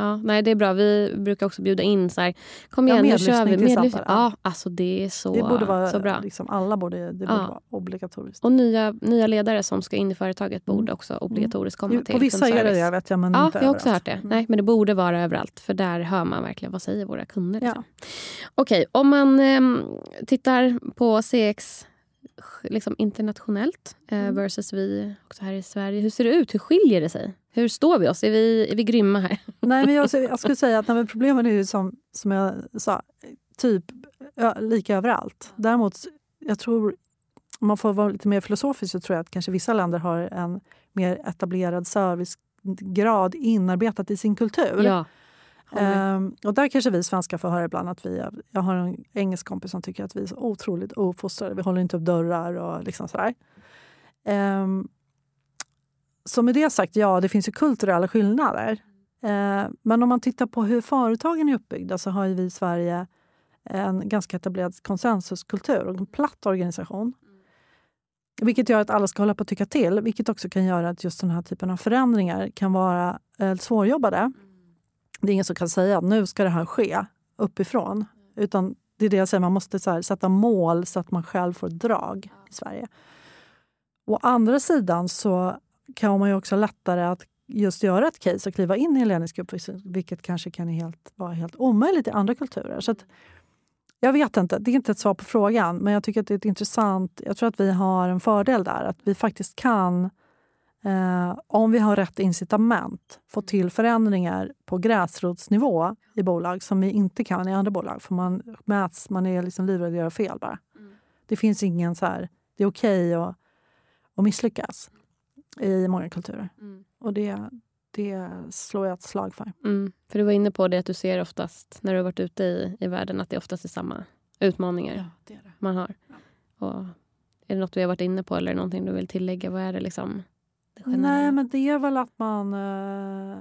Ja, nej, det är bra. Vi brukar också bjuda in så här, kom Ja, igen nu kör vi. medlyssning Ja, ja. alltså det är så, Det borde vara, så bra. Liksom, alla borde, det borde Ja. vara obligatoriskt. Och nya, nya ledare som ska in i företaget borde Mm. också obligatoriskt komma Jo, till På vissa är det det, vet jag, men Ja, inte jag har också hört det. Nej, men det borde vara överallt. För där hör man verkligen vad säger våra kunder. Ja. Liksom. Okej, om man ehm, tittar på CX liksom internationellt eh, Mm. versus vi också här i Sverige. Hur ser det ut? Hur skiljer det sig? Hur står vi oss? Är vi, är vi grymma här? Nej, men jag, jag skulle säga att nej, men problemen är ju som, som jag sa, typ ö, lika överallt. Däremot, jag tror, om man får vara lite mer filosofisk så tror jag att kanske vissa länder har en mer etablerad servicegrad inarbetat i sin kultur. Ja. Ehm, och där kanske vi svenskar får höra ibland att vi jag har en engelsk kompis som tycker att vi är så otroligt ofostrade. Vi håller inte upp dörrar och liksom sådär. Um, så med det sagt, ja, det finns ju kulturella skillnader. Eh, men om man tittar på hur företagen är uppbyggda så har vi i Sverige en ganska etablerad konsensuskultur och en platt organisation. Vilket gör att alla ska hålla på att tycka till, vilket också kan göra att just den här typen av förändringar kan vara eh, svårjobbade. Det är ingen som kan säga att nu ska det här ske uppifrån. Utan det är det jag säger, man måste här, sätta mål så att man själv får drag i Sverige. Å andra sidan så kan man ju också lättare att just göra ett case och kliva in i en ledningsgrupp, vilket kanske kan helt, vara helt omöjligt i andra kulturer. Så att, jag vet inte, det är inte ett svar på frågan, men jag tycker att det är intressant... Jag tror att vi har en fördel där, att vi faktiskt kan eh, om vi har rätt incitament, få till förändringar på gräsrotsnivå i bolag som vi inte kan i andra bolag. För man mäts, man är liksom livrädd att göra fel bara. Det finns ingen så här, det är okej att, att misslyckas i många kulturer. Mm. Och det, det slår jag ett slag för. Mm. För du var inne på det att du ser oftast när du har varit ute i, i världen att det oftast är samma utmaningar det är det. man har. Och är det något vi har varit inne på eller någonting du vill tillägga? Vad är det liksom? Nej, men det är väl att man... Eh,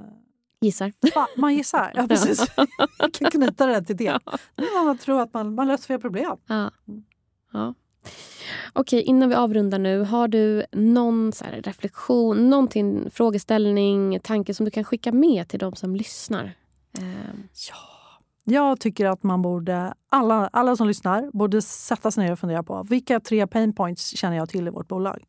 Gissar. Va, man gissar. Ja, precis. Jag kan knyta det till det. Man tror att man, man löser fel problem. Ja. ja. Okej, innan vi avrundar nu. Har du någon så reflektion, någonting, frågeställning, tanke som du kan skicka med till de som lyssnar? Eh. Ja. Jag tycker att man borde, alla, alla som lyssnar borde sätta sig ner och fundera på vilka tre pain points känner jag till i vårt bolag.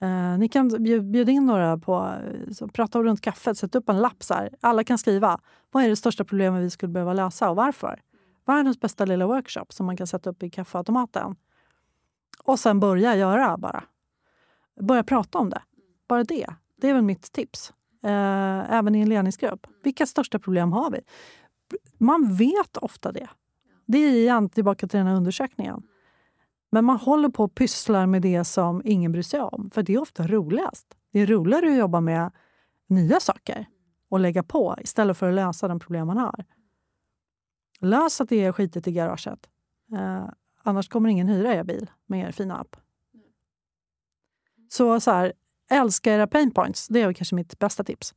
Eh, ni kan bjuda in några på så prata runt kaffet, sätt upp en lapp. Så här. Alla kan skriva. Vad är det största problemet vi skulle behöva lösa och varför? Världens bästa lilla workshop som man kan sätta upp i kaffeautomaten. Och sen börja göra bara. Börja prata om det. Bara det. Det är väl mitt tips. Eh, även i en ledningsgrupp. Vilka största problem har vi? Man vet ofta det. Det är igen tillbaka till den här undersökningen. Men man håller på och pysslar med det som ingen bryr sig om. För det är ofta roligast. Det är roligare att jobba med nya saker och lägga på istället för att lösa de problem man har. Lös att det är skitigt i garaget. Eh, annars kommer ingen hyra er bil med er fina app. Så, så här, älska era pain points. Det är kanske mitt bästa tips.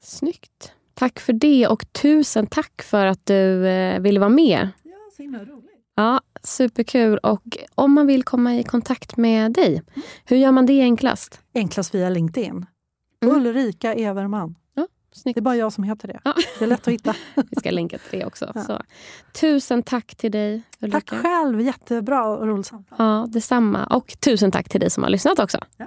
Snyggt. Tack för det och tusen tack för att du eh, ville vara med. Ja, så himla roligt. Ja, superkul. Och om man vill komma i kontakt med dig, hur gör man det enklast? Enklast via LinkedIn. Mm. Ulrika Everman. Ja. Det är bara jag som heter det. Ja. Det är lätt att hitta. Vi ska länka till det också. Ja. Så. Tusen tack till dig, Ulrika. Tack själv. Jättebra och roligt samtal. Ja, detsamma. Och tusen tack till dig som har lyssnat också. Ja.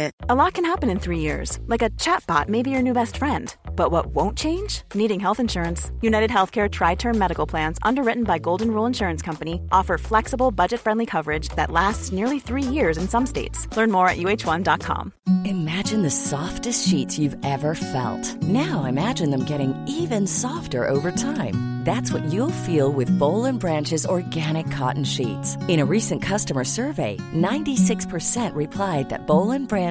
A lot can happen in three years, like a chatbot may be your new best friend. But what won't change? Needing health insurance. United Healthcare Tri Term Medical Plans, underwritten by Golden Rule Insurance Company, offer flexible, budget friendly coverage that lasts nearly three years in some states. Learn more at uh1.com. Imagine the softest sheets you've ever felt. Now imagine them getting even softer over time. That's what you'll feel with Bowl and Branch's organic cotton sheets. In a recent customer survey, 96% replied that Bowl and Branch